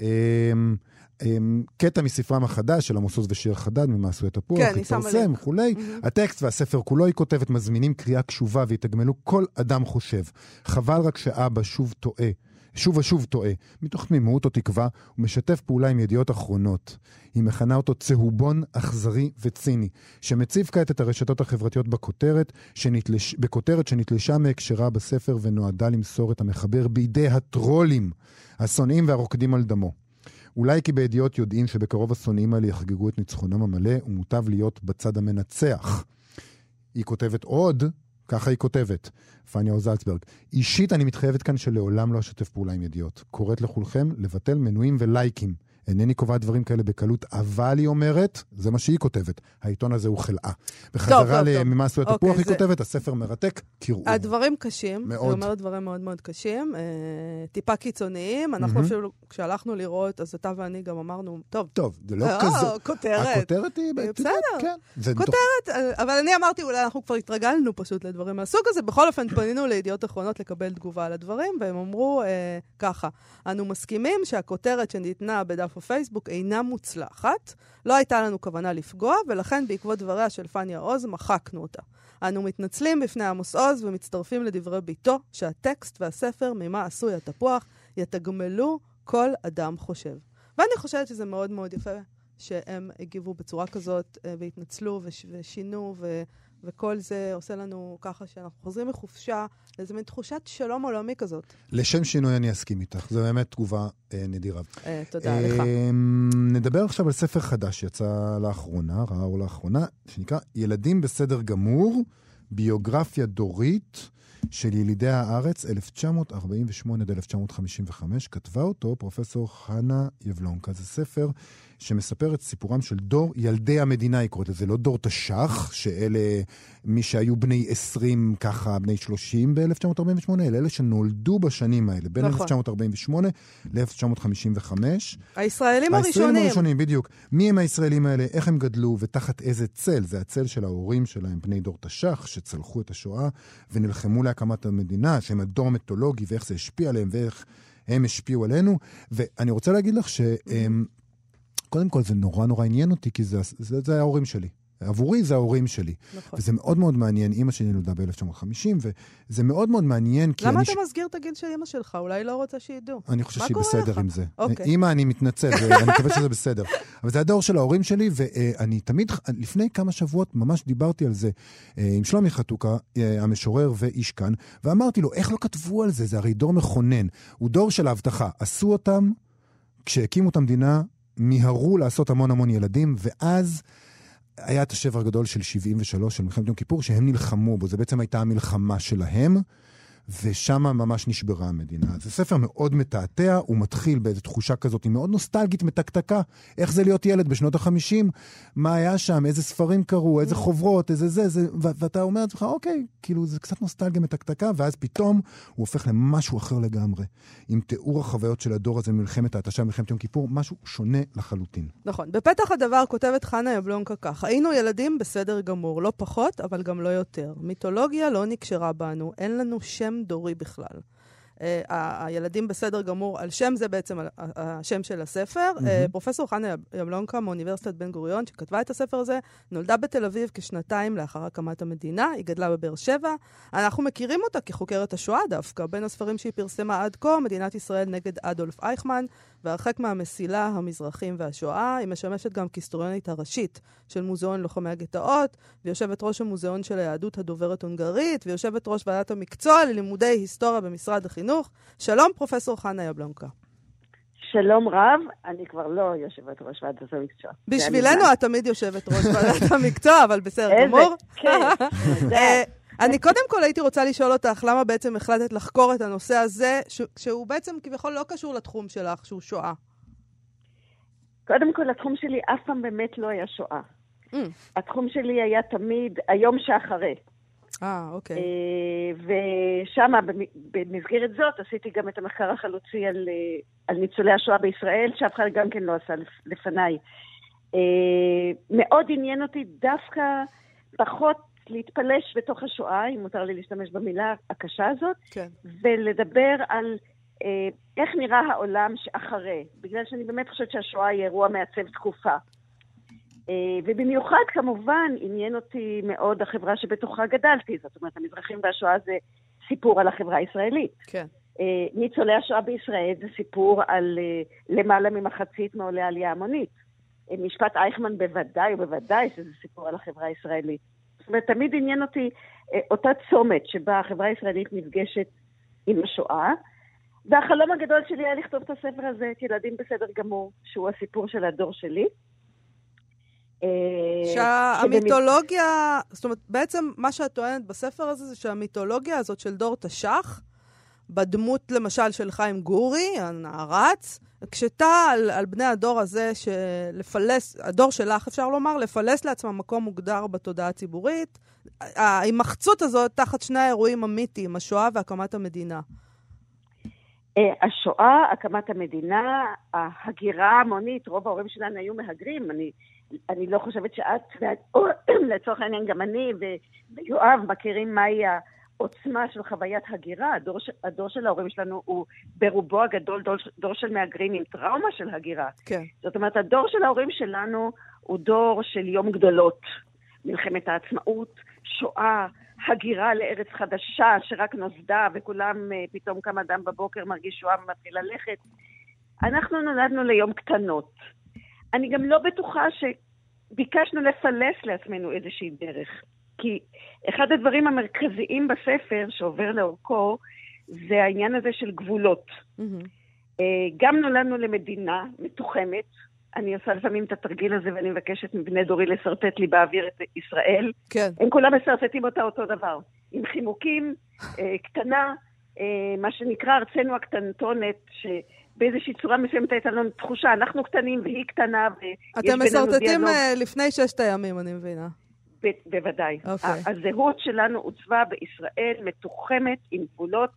Speaker 2: אמ, אמ, קטע מספרם החדש של עמוס עוז ושיר חדד, ממעשוי התפוח,
Speaker 1: כן,
Speaker 2: התפרסם. וכולי. הטקסט והספר כולו, היא כותבת, מזמינים קריאה קשובה ויתגמלו כל אדם חושב. חבל רק שאבא שוב טועה. שוב ושוב טועה, מתוך תמימות או תקווה, הוא משתף פעולה עם ידיעות אחרונות. היא מכנה אותו צהובון אכזרי וציני, שמציב כעת את הרשתות החברתיות בכותרת, שנתלש... בכותרת שנתלשה מהקשרה בספר ונועדה למסור את המחבר בידי הטרולים, השונאים והרוקדים על דמו. אולי כי בידיעות יודעים שבקרוב השונאים האלה יחגגו את ניצחונם המלא, ומוטב להיות בצד המנצח. היא כותבת עוד, ככה היא כותבת, פניה זלצברג. אישית אני מתחייבת כאן שלעולם לא אשתף פעולה עם ידיעות. קוראת לכולכם לבטל מנויים ולייקים. אינני קובעת דברים כאלה בקלות, אבל היא אומרת, זה מה שהיא כותבת, העיתון הזה הוא חלאה. בחזרה ל"ממה עשו את
Speaker 1: אוקיי,
Speaker 2: התפוח" היא כותבת, הספר מרתק, קראו.
Speaker 1: הדברים קשים,
Speaker 2: מאוד.
Speaker 1: היא אומרת דברים מאוד מאוד קשים, אה, טיפה קיצוניים. אנחנו אפילו, כשהלכנו לראות, אז אתה ואני גם אמרנו, טוב,
Speaker 2: טוב, זה לא
Speaker 1: אה,
Speaker 2: כזה.
Speaker 1: כותרת.
Speaker 2: הכותרת היא...
Speaker 1: בסדר.
Speaker 2: כן.
Speaker 1: כותרת, אה, אבל אני אמרתי, אולי אנחנו כבר התרגלנו פשוט לדברים מהסוג הזה. בכל אופן, פנינו לידיעות אחרונות לקבל תגובה על הדברים, והם אמרו אה, ככה, אנו מסכימים שהכותרת שניתנה בדף הפייסבוק אינה מוצלחת, לא הייתה לנו כוונה לפגוע, ולכן בעקבות דבריה של פניה עוז מחקנו אותה. אנו מתנצלים בפני עמוס עוז ומצטרפים לדברי ביתו, שהטקסט והספר ממה עשוי התפוח יתגמלו כל אדם חושב. ואני חושבת שזה מאוד מאוד יפה שהם הגיבו בצורה כזאת אה, והתנצלו וש, ושינו, ו, וכל זה עושה לנו ככה שאנחנו חוזרים מחופשה לאיזה מין תחושת שלום עולמי כזאת.
Speaker 2: לשם שינוי אני אסכים איתך, זו באמת תגובה אה, נדירה.
Speaker 1: אה, תודה לך.
Speaker 2: אה, נדבר עכשיו על ספר חדש שיצא לאחרונה, ראה אור לאחרונה, שנקרא ילדים בסדר גמור, ביוגרפיה דורית של ילידי הארץ, 1948 עד 1955. כתבה אותו פרופסור חנה יבלונקה. זה ספר שמספר את סיפורם של דור ילדי המדינה, היא קוראת לזה, לא דור תש"ח, שאלה מי שהיו בני 20, ככה, בני 30 ב-1948, אלא אלה שנולדו בשנים האלה, בין
Speaker 1: נכון.
Speaker 2: 1948 ל-1955.
Speaker 1: הישראלים
Speaker 2: הישראלים
Speaker 1: הראשונים.
Speaker 2: הראשונים, בדיוק. מי הם הישראלים האלה, איך הם גדלו ותחת איזה צל. זה הצל של ההורים שלהם, בני דור תש"ח, שצלחו את השואה ונלחמו להקמת המדינה, שהם הדור המיתולוגי ואיך זה השפיע עליהם ואיך הם השפיעו עלינו. ואני רוצה להגיד לך ש... אמ, קודם כל, זה נורא נורא עניין אותי, כי זה, זה, זה ההורים שלי. עבורי זה ההורים שלי.
Speaker 1: נכון.
Speaker 2: וזה מאוד מאוד מעניין, אימא שלי נולדה ב-1950, וזה מאוד מאוד מעניין, כי
Speaker 1: למה
Speaker 2: אני...
Speaker 1: אתה מסגיר את הגיל של אמא שלך? אולי לא רוצה שידעו.
Speaker 2: אני חושב שהיא בסדר
Speaker 1: לך?
Speaker 2: עם זה.
Speaker 1: אוקיי.
Speaker 2: אימא, אני מתנצל, ואני מקווה שזה בסדר. אבל זה הדור של ההורים שלי, ואני תמיד, לפני כמה שבועות ממש דיברתי על זה אה, עם שלומי חתוקה, אה, המשורר ואיש כאן, ואמרתי לו, איך לא כתבו על זה? זה הרי דור מכונן. הוא דור של ההבטחה. עשו אותם, כשהקימו את המדינה, מיהרו לעשות המון המון ילדים, ואז... היה את השבר הגדול של 73, של מלחמת יום כיפור, שהם נלחמו בו. זו בעצם הייתה המלחמה שלהם, ושם ממש נשברה המדינה. זה ספר מאוד מתעתע, הוא מתחיל באיזו תחושה כזאת, היא מאוד נוסטלגית, מתקתקה. איך זה להיות ילד בשנות ה-50? מה היה שם? איזה ספרים קרו? איזה חוברות? איזה זה? זה ו- ואתה אומר לעצמך, אוקיי, כאילו זה קצת נוסטלגיה מתקתקה, ואז פתאום הוא הופך למשהו אחר לגמרי. עם תיאור החוויות של הדור הזה ממלחמת ההתשה, מלחמת יום כיפור, משהו שונה לחלוטין.
Speaker 1: נכון. בפתח הדבר כותבת חנה יבלונקה כך: היינו ילדים בסדר גמור, לא פחות, אבל גם לא יותר. מיתולוגיה לא נקשרה בנו, אין לנו שם דורי בכלל. Uh, הילדים בסדר גמור, על שם זה בעצם ה- ה- השם של הספר. Mm-hmm. Uh, פרופסור חנה יבלונקה מאוניברסיטת בן גוריון, שכתבה את הספר הזה, נולדה בתל אביב כשנתיים לאחר הקמת המדינה, היא גדלה בבאר שבע. אנחנו מכירים אותה כחוקרת השואה דווקא. בין הספרים שהיא פרסמה עד כה, מדינת ישראל נגד אדולף אייכמן, והרחק מהמסילה, המזרחים והשואה. היא משמשת גם כהיסטוריונית הראשית של מוזיאון לוחמי הגטאות, ויושבת ראש המוזיאון של היהדות הדוברת הונגרית, ויושבת ראש ועדת המקצוע ללימודי היסטוריה במשרד החינוך. שלום, פרופסור חנה יבלונקה.
Speaker 3: שלום רב, אני כבר לא יושבת ראש ועדת המקצוע.
Speaker 1: בשבילנו את תמיד יושבת ראש ועדת המקצוע, אבל בסדר
Speaker 3: איזה
Speaker 1: גמור.
Speaker 3: כיף, תודה.
Speaker 1: אה, אני קודם כל הייתי רוצה לשאול אותך, למה בעצם החלטת לחקור את הנושא הזה, שהוא בעצם כביכול לא קשור לתחום שלך, שהוא שואה.
Speaker 3: קודם כל, התחום שלי אף פעם באמת לא היה שואה.
Speaker 1: Mm.
Speaker 3: התחום שלי היה תמיד היום שאחרי.
Speaker 1: אה, אוקיי.
Speaker 3: אה, ושם, במסגרת זאת, עשיתי גם את המחקר החלוצי על, אה, על ניצולי השואה בישראל, שאף אחד גם כן לא עשה לפ- לפניי. אה, מאוד עניין אותי דווקא פחות להתפלש בתוך השואה, אם מותר לי להשתמש במילה הקשה הזאת,
Speaker 1: כן.
Speaker 3: ולדבר על אה, איך נראה העולם שאחרי, בגלל שאני באמת חושבת שהשואה היא אירוע מעצב תקופה. אה, ובמיוחד, כמובן, עניין אותי מאוד החברה שבתוכה גדלתי. זאת אומרת, המזרחים והשואה זה סיפור על החברה הישראלית.
Speaker 1: כן.
Speaker 3: אה, ניצולי השואה בישראל זה סיפור על אה, למעלה ממחצית מעולי העלייה המונית. אה, משפט אייכמן בוודאי ובוודאי שזה סיפור על החברה הישראלית. זאת אומרת, תמיד עניין אותי אה, אותה צומת שבה החברה הישראלית נפגשת עם השואה, והחלום הגדול שלי היה לכתוב את הספר הזה, את ילדים בסדר גמור, שהוא הסיפור של הדור שלי.
Speaker 1: שהמיתולוגיה, זאת אומרת, בעצם מה שאת טוענת בספר הזה זה שהמיתולוגיה הזאת של דור תש"ח, בדמות למשל של חיים גורי, הנערץ, הקשתה על, על בני הדור הזה, שלפלס, הדור שלך אפשר לומר, לפלס לעצמם מקום מוגדר בתודעה הציבורית. ההימחצות הזאת תחת שני האירועים המיתיים, השואה והקמת המדינה.
Speaker 3: אה, השואה, הקמת המדינה, ההגירה ההמונית, רוב ההורים שלנו היו מהגרים. אני, אני לא חושבת שאת, לצורך העניין גם אני ויואב מכירים מהי העוצמה של חוויית הגירה. הדור, הדור של ההורים שלנו הוא ברובו הגדול דור, דור של מהגרים עם טראומה של הגירה.
Speaker 1: כן.
Speaker 3: זאת אומרת, הדור של ההורים שלנו הוא דור של יום גדולות. מלחמת העצמאות, שואה, הגירה לארץ חדשה שרק נוסדה וכולם, אה, פתאום קם אדם בבוקר, מרגיש שואה ומתחיל ללכת. אנחנו נולדנו ליום קטנות. אני גם לא בטוחה שביקשנו לפלס לעצמנו איזושהי דרך. כי אחד הדברים המרכזיים בספר שעובר לאורכו, זה העניין הזה של גבולות. Mm-hmm. גם נולדנו למדינה מתוחמת, אני עושה לפעמים את התרגיל הזה ואני מבקשת מבני דורי לשרטט לי באוויר את ישראל.
Speaker 1: כן.
Speaker 3: הם כולם משרטטים אותה אותו דבר. עם חימוקים, אה, קטנה, אה, מה שנקרא ארצנו הקטנטונת, שבאיזושהי צורה מסוימת הייתה לנו תחושה, אנחנו קטנים והיא קטנה,
Speaker 1: אתם משרטטים לפני ששת הימים, אני מבינה.
Speaker 3: ב- בוודאי.
Speaker 1: Okay. אוקיי.
Speaker 3: הזהות שלנו עוצבה בישראל, מתוחמת, עם גבולות.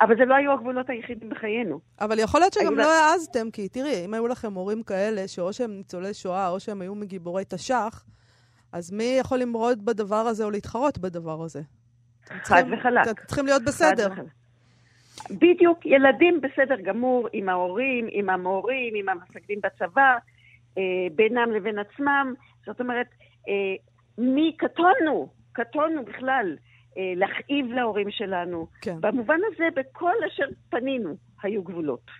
Speaker 3: אבל זה לא היו הגבולות היחידים בחיינו.
Speaker 1: אבל יכול להיות שגם לא העזתם, כי תראי, אם היו לכם הורים כאלה, שאו שהם ניצולי שואה, או שהם היו מגיבורי תש"ח, אז מי יכול למרוד בדבר הזה או להתחרות בדבר הזה?
Speaker 3: חד וחלק.
Speaker 1: אתם צריכים להיות בסדר.
Speaker 3: בדיוק, ילדים בסדר גמור, עם ההורים, עם המורים, עם המפקדים בצבא, אה, בינם לבין עצמם. זאת אומרת, אה, מי קטונו, קטונו בכלל. אה, להכאיב להורים שלנו.
Speaker 1: כן.
Speaker 3: במובן הזה, בכל אשר פנינו, היו גבולות.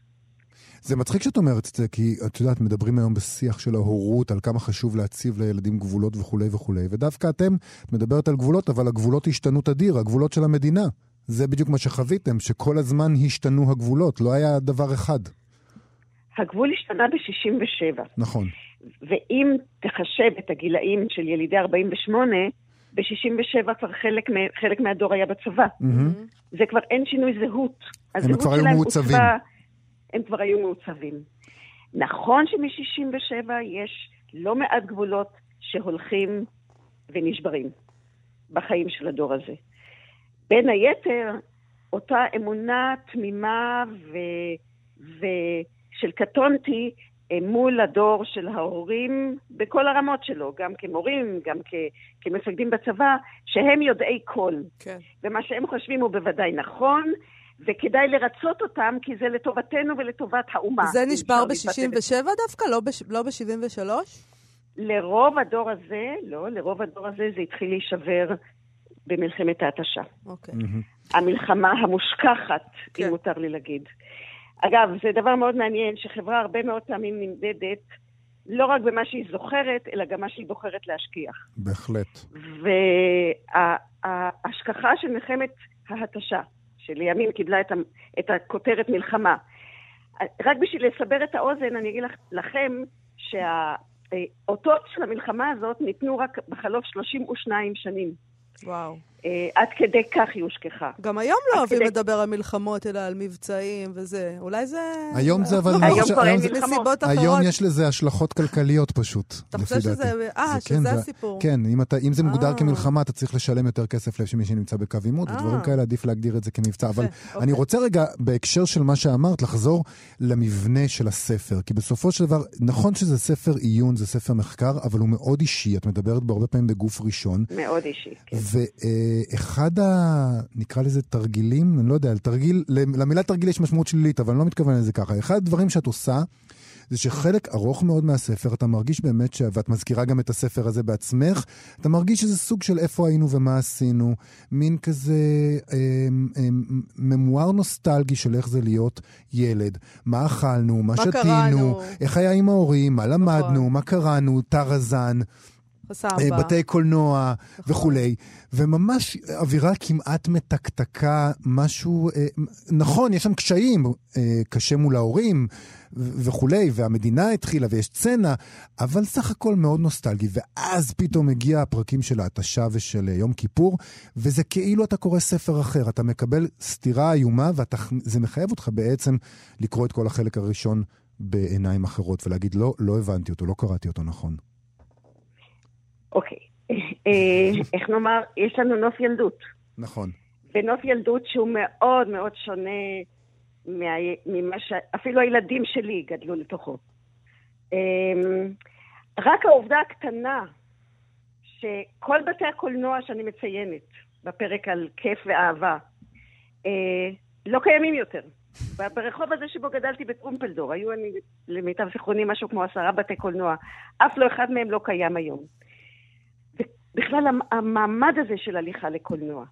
Speaker 2: זה מצחיק שאת אומרת את זה, כי את יודעת, מדברים היום בשיח של ההורות, על כמה חשוב להציב לילדים גבולות וכולי וכולי, ודווקא אתם, את מדברת על גבולות, אבל הגבולות השתנו תדיר, הגבולות של המדינה. זה בדיוק מה שחוויתם, שכל הזמן השתנו הגבולות, לא היה דבר אחד.
Speaker 3: הגבול השתנה ב-67.
Speaker 2: נכון.
Speaker 3: ואם תחשב את הגילאים של ילידי 48, ב-67 כבר חלק, חלק מהדור היה בצבא. Mm-hmm. זה כבר אין שינוי זהות.
Speaker 2: הם כבר היו מעוצבים. הוצבה,
Speaker 3: הם כבר היו מעוצבים. נכון שמ-67 יש לא מעט גבולות שהולכים ונשברים בחיים של הדור הזה. בין היתר, אותה אמונה תמימה ו... ושל קטונתי מול הדור של ההורים בכל הרמות שלו, גם כמורים, גם כ, כמפקדים בצבא, שהם יודעי כל.
Speaker 1: כן.
Speaker 3: ומה שהם חושבים הוא בוודאי נכון, וכדאי לרצות אותם, כי זה לטובתנו ולטובת האומה.
Speaker 1: זה נשבר ב-67 דווקא? לא ב-73? לא
Speaker 3: לרוב הדור הזה, לא, לרוב הדור הזה זה התחיל להישבר במלחמת ההתשה.
Speaker 1: אוקיי.
Speaker 3: המלחמה המושכחת, כן. אם מותר לי להגיד. אגב, זה דבר מאוד מעניין שחברה הרבה מאוד פעמים נמדדת לא רק במה שהיא זוכרת, אלא גם מה שהיא בוחרת להשכיח.
Speaker 2: בהחלט.
Speaker 3: וההשכחה של מלחמת ההתשה, שלימים קיבלה את, את הכותרת מלחמה, רק בשביל לסבר את האוזן, אני אגיד לכם שהאותות של המלחמה הזאת ניתנו רק בחלוף 32 שנים.
Speaker 1: וואו.
Speaker 3: אה, עד כדי כך היא הושכחה.
Speaker 1: גם היום לא אוהבים לדבר על מלחמות, אלא על מבצעים וזה. אולי זה...
Speaker 2: היום זה אבל...
Speaker 3: היום כבר אין מלחמות.
Speaker 2: היום יש לזה השלכות כלכליות פשוט,
Speaker 1: אתה חושב שזה... אה, שזה הסיפור.
Speaker 2: כן, אם זה מוגדר אה. כמלחמה, אתה צריך לשלם יותר כסף למי שנמצא בקו עימות, ודברים כאלה עדיף להגדיר את זה כמבצע. אבל אני אוקיי. רוצה רגע, בהקשר של מה שאמרת, לחזור למבנה של הספר. כי בסופו של דבר, נכון שזה ספר עיון, זה ספר מחקר, אבל הוא מאוד אישי. את מדברת בו הרבה פעמים בגוף ראשון.
Speaker 3: מאוד אישי, כן.
Speaker 2: אחד ה... נקרא לזה תרגילים, אני לא יודע, תרגיל, למילה תרגיל יש משמעות שלילית, אבל אני לא מתכוון לזה ככה. אחד הדברים שאת עושה, זה שחלק ארוך מאוד מהספר, אתה מרגיש באמת, ש... ואת מזכירה גם את הספר הזה בעצמך, אתה מרגיש שזה סוג של איפה היינו ומה עשינו, מין כזה אה, אה, ממואר נוסטלגי של איך זה להיות ילד. מה אכלנו, מה, מה שתינו, איך היה עם ההורים, מה למדנו, נכון. מה קראנו, טרזן.
Speaker 1: סבא.
Speaker 2: בתי קולנוע נכון. וכולי, וממש אווירה כמעט מתקתקה, משהו, נכון, יש שם קשיים, קשה מול ההורים וכולי, והמדינה התחילה ויש סצנה, אבל סך הכל מאוד נוסטלגי, ואז פתאום הגיע הפרקים של ההתשה ושל יום כיפור, וזה כאילו אתה קורא ספר אחר, אתה מקבל סתירה איומה, וזה מחייב אותך בעצם לקרוא את כל החלק הראשון בעיניים אחרות ולהגיד, לא, לא הבנתי אותו, לא קראתי אותו נכון.
Speaker 3: אוקיי. אה, איך נאמר, יש לנו נוף ילדות.
Speaker 2: נכון.
Speaker 3: ונוף ילדות שהוא מאוד מאוד שונה ממה ש... אפילו הילדים שלי גדלו לתוכו. אמ, רק העובדה הקטנה שכל בתי הקולנוע שאני מציינת בפרק על כיף ואהבה אה, לא קיימים יותר. ברחוב הזה שבו גדלתי בטרומפלדור, היו אני, למיטב זיכרוני, משהו כמו עשרה בתי קולנוע. אף לא אחד מהם לא קיים היום. בכלל המעמד הזה של הליכה לקולנוע.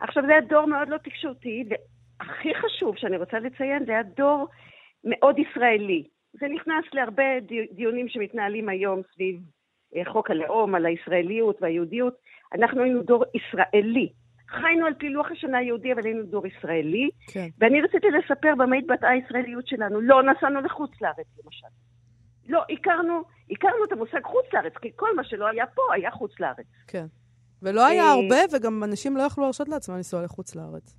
Speaker 3: עכשיו, זה היה דור מאוד לא תקשורתי, והכי חשוב שאני רוצה לציין, זה היה דור מאוד ישראלי. זה נכנס להרבה דיונים שמתנהלים היום סביב אה, חוק הלאום, על הישראליות והיהודיות. אנחנו היינו דור ישראלי. חיינו על פי לוח השנה היהודי, אבל היינו דור ישראלי. כן. ואני רציתי לספר במה התבטאה הישראליות שלנו. לא נסענו לחוץ לארץ, למשל. לא, הכרנו, הכרנו את המושג חוץ לארץ, כי כל מה שלא היה פה היה חוץ לארץ.
Speaker 1: כן. ולא היה אה, הרבה, וגם אנשים לא יכלו להרשות לעצמם לנסוע לחוץ לארץ.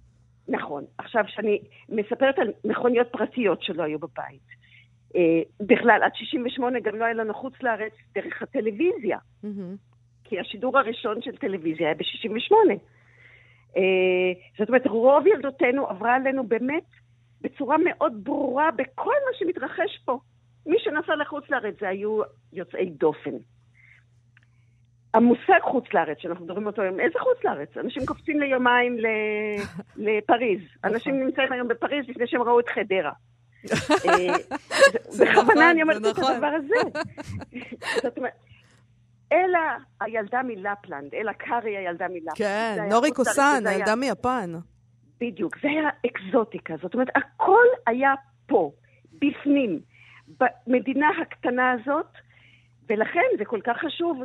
Speaker 3: נכון. עכשיו, כשאני מספרת על מכוניות פרטיות שלא היו בבית, אה, בכלל, עד 68' גם לא היה לנו חוץ לארץ דרך הטלוויזיה. כי השידור הראשון של טלוויזיה היה ב-68'. אה, זאת אומרת, רוב ילדותנו עברה עלינו באמת בצורה מאוד ברורה בכל מה שמתרחש פה. מי שנסע לחוץ לארץ זה היו יוצאי דופן. המושג חוץ לארץ, שאנחנו מדברים אותו היום, איזה חוץ לארץ? אנשים קופצים ליומיים לפריז. נכון. אנשים נמצאים היום בפריז לפני שהם ראו את חדרה. אה, בכוונה נכון, אני אומרת את נכון. הדבר הזה. זאת אומרת, אלה הילדה מלפלנד, אלה קארי הילדה מלפלנד.
Speaker 1: כן, נורי קוסן, הילדה מיפן.
Speaker 3: בדיוק, זה היה אקזוטיקה. זאת אומרת, הכל היה פה, בפנים. במדינה הקטנה הזאת, ולכן זה כל כך חשוב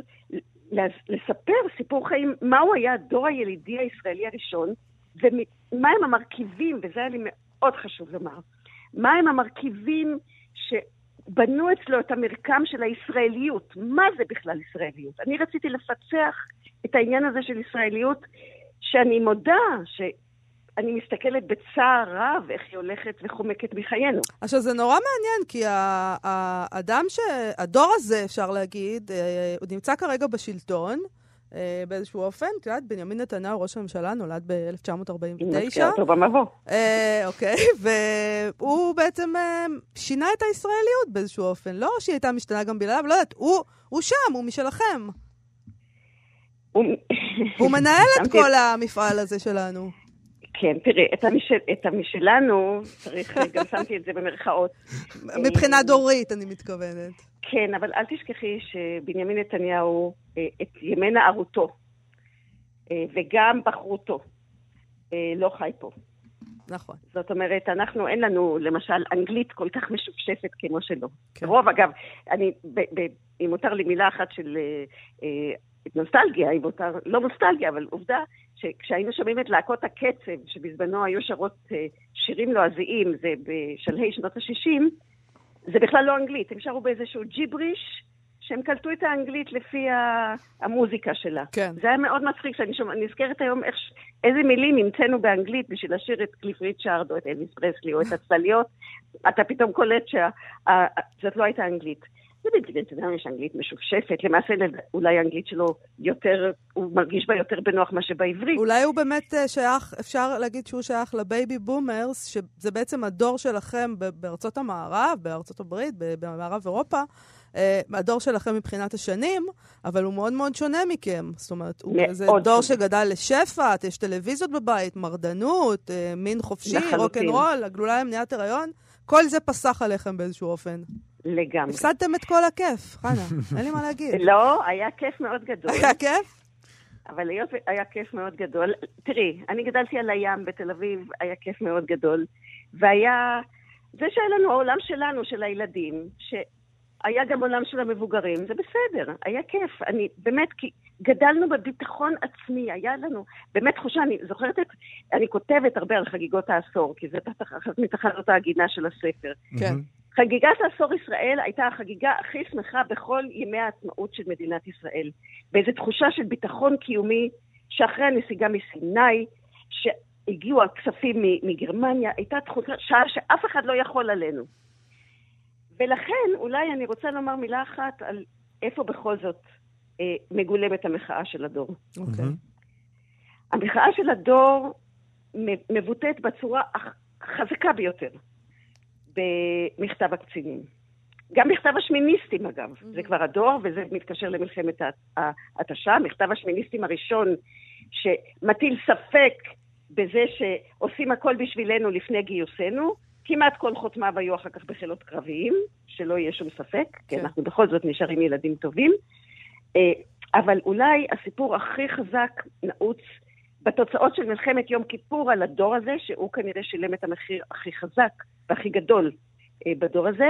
Speaker 3: לספר סיפור חיים, מהו היה הדור הילידי הישראלי הראשון, ומהם המרכיבים, וזה היה לי מאוד חשוב לומר, מהם המרכיבים שבנו אצלו את המרקם של הישראליות. מה זה בכלל ישראליות? אני רציתי לפצח את העניין הזה של ישראליות, שאני מודה ש... אני מסתכלת בצער רב איך היא הולכת וחומקת מחיינו.
Speaker 1: עכשיו, זה נורא מעניין, כי האדם ש... הדור הזה, אפשר להגיד, אה, הוא נמצא כרגע בשלטון. אה, באיזשהו אופן. את יודעת, בנימין נתניהו, ראש הממשלה, נולד ב-1949.
Speaker 3: נזכיר אותו במבוא.
Speaker 1: אה, אוקיי, והוא בעצם שינה את הישראליות באיזשהו אופן. לא שהיא הייתה משתנה גם בלעדיו, לא יודעת, הוא שם, הוא משלכם. הוא מנהל את כל המפעל הזה שלנו.
Speaker 3: כן, תראי, את, המשל, את המשלנו, צריך, גם שמתי את זה במרכאות.
Speaker 1: מבחינה אה, דורית, אני מתכוונת.
Speaker 3: כן, אבל אל תשכחי שבנימין נתניהו, אה, את ימי נערותו, אה, וגם בחרותו, לא חי פה.
Speaker 1: נכון.
Speaker 3: זאת אומרת, אנחנו, אין לנו, למשל, אנגלית כל כך משופשפת כמו שלו. כן. רוב, אגב, אני, אם מותר לי מילה אחת של נוסטלגיה, אם מותר, לא נוסטלגיה, אבל עובדה שכשהיינו שומעים את להקות הקצב, שבזמנו היו שרות אה, שירים לועזיים, זה בשלהי שנות ה-60, זה בכלל לא אנגלית, הם שרו באיזשהו ג'יבריש, שהם קלטו את האנגלית לפי המוזיקה שלה.
Speaker 1: כן.
Speaker 3: זה היה מאוד מצחיק, שאני שומע, נזכרת היום איך, איזה מילים המצאנו באנגלית בשביל לשיר את קליף ריצ'ארד או את אליס פרסלי או את הצליות, אתה פתאום קולט שזאת לא הייתה אנגלית. ובגלל זה יש אנגלית משופשפת, למעשה אולי האנגלית שלו יותר, הוא מרגיש בה יותר בנוח מאשר בעברית.
Speaker 1: אולי הוא באמת אה, שייך, אפשר להגיד שהוא שייך ל baby boomers, שזה בעצם הדור שלכם בארצות המערב, בארצות הברית, במערב אירופה. אה, הדור שלכם מבחינת השנים, אבל הוא מאוד מאוד שונה מכם. זאת אומרת, הוא זה דור שונה. שגדל לשפע, יש טלוויזיות בבית, מרדנות, אה, מין חופשי, רוקנרול, הגלולה למניעת הריון. כל זה פסח עליכם באיזשהו אופן.
Speaker 3: לגמרי.
Speaker 1: הפסדתם את כל הכיף, חנה, אין לי מה להגיד.
Speaker 3: לא, היה כיף מאוד גדול.
Speaker 1: היה כיף?
Speaker 3: אבל היות היה כיף מאוד גדול, תראי, אני גדלתי על הים בתל אביב, היה כיף מאוד גדול, והיה, זה שהיה לנו העולם שלנו, של הילדים, היה גם עולם של המבוגרים, זה בסדר, היה כיף. אני באמת, כי גדלנו בביטחון עצמי, היה לנו באמת תחושה, אני זוכרת את, אני כותבת הרבה על חגיגות העשור, כי זה אחת מתחנות ההגינה של הספר.
Speaker 1: כן.
Speaker 3: חגיגת העשור ישראל הייתה החגיגה הכי שמחה בכל ימי העצמאות של מדינת ישראל. באיזו תחושה של ביטחון קיומי, שאחרי הנסיגה מסיני, שהגיעו הכספים מגרמניה, הייתה תחושה שאף אחד לא יכול עלינו. ולכן, אולי אני רוצה לומר מילה אחת על איפה בכל זאת אה, מגולמת המחאה של הדור.
Speaker 1: אוקיי.
Speaker 3: המחאה של הדור מבוטאת בצורה החזקה ביותר במכתב הקצינים. גם מכתב השמיניסטים, אגב. Mm-hmm. זה כבר הדור, וזה מתקשר למלחמת ההתשה. מכתב השמיניסטים הראשון, שמטיל ספק בזה שעושים הכל בשבילנו לפני גיוסנו, כמעט כל חותמיו היו אחר כך בחילות קרביים, שלא יהיה שום ספק, כן. כי אנחנו בכל זאת נשארים ילדים טובים. אה, אבל אולי הסיפור הכי חזק נעוץ בתוצאות של מלחמת יום כיפור על הדור הזה, שהוא כנראה שילם את המחיר הכי חזק והכי גדול אה, בדור הזה.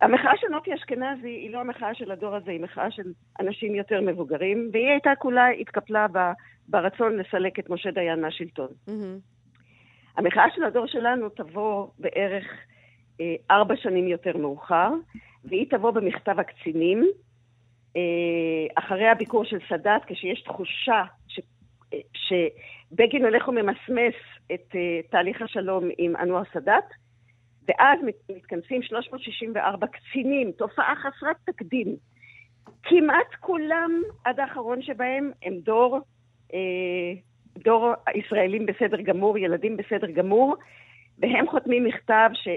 Speaker 3: המחאה של נוטי אשכנזי היא לא המחאה של הדור הזה, היא מחאה של אנשים יותר מבוגרים, והיא הייתה כולה, התקפלה ברצון לסלק את משה דיין מהשלטון. Mm-hmm. המחאה של הדור שלנו תבוא בערך אה, ארבע שנים יותר מאוחר, והיא תבוא במכתב הקצינים, אה, אחרי הביקור של סאדאת, כשיש תחושה ש, אה, שבגין הולך וממסמס את אה, תהליך השלום עם אנואר סאדאת, ואז מת, מתכנסים 364 קצינים, תופעה חסרת תקדים. כמעט כולם, עד האחרון שבהם, הם דור אה, דור ישראלים בסדר גמור, ילדים בסדר גמור, והם חותמים מכתב, ש,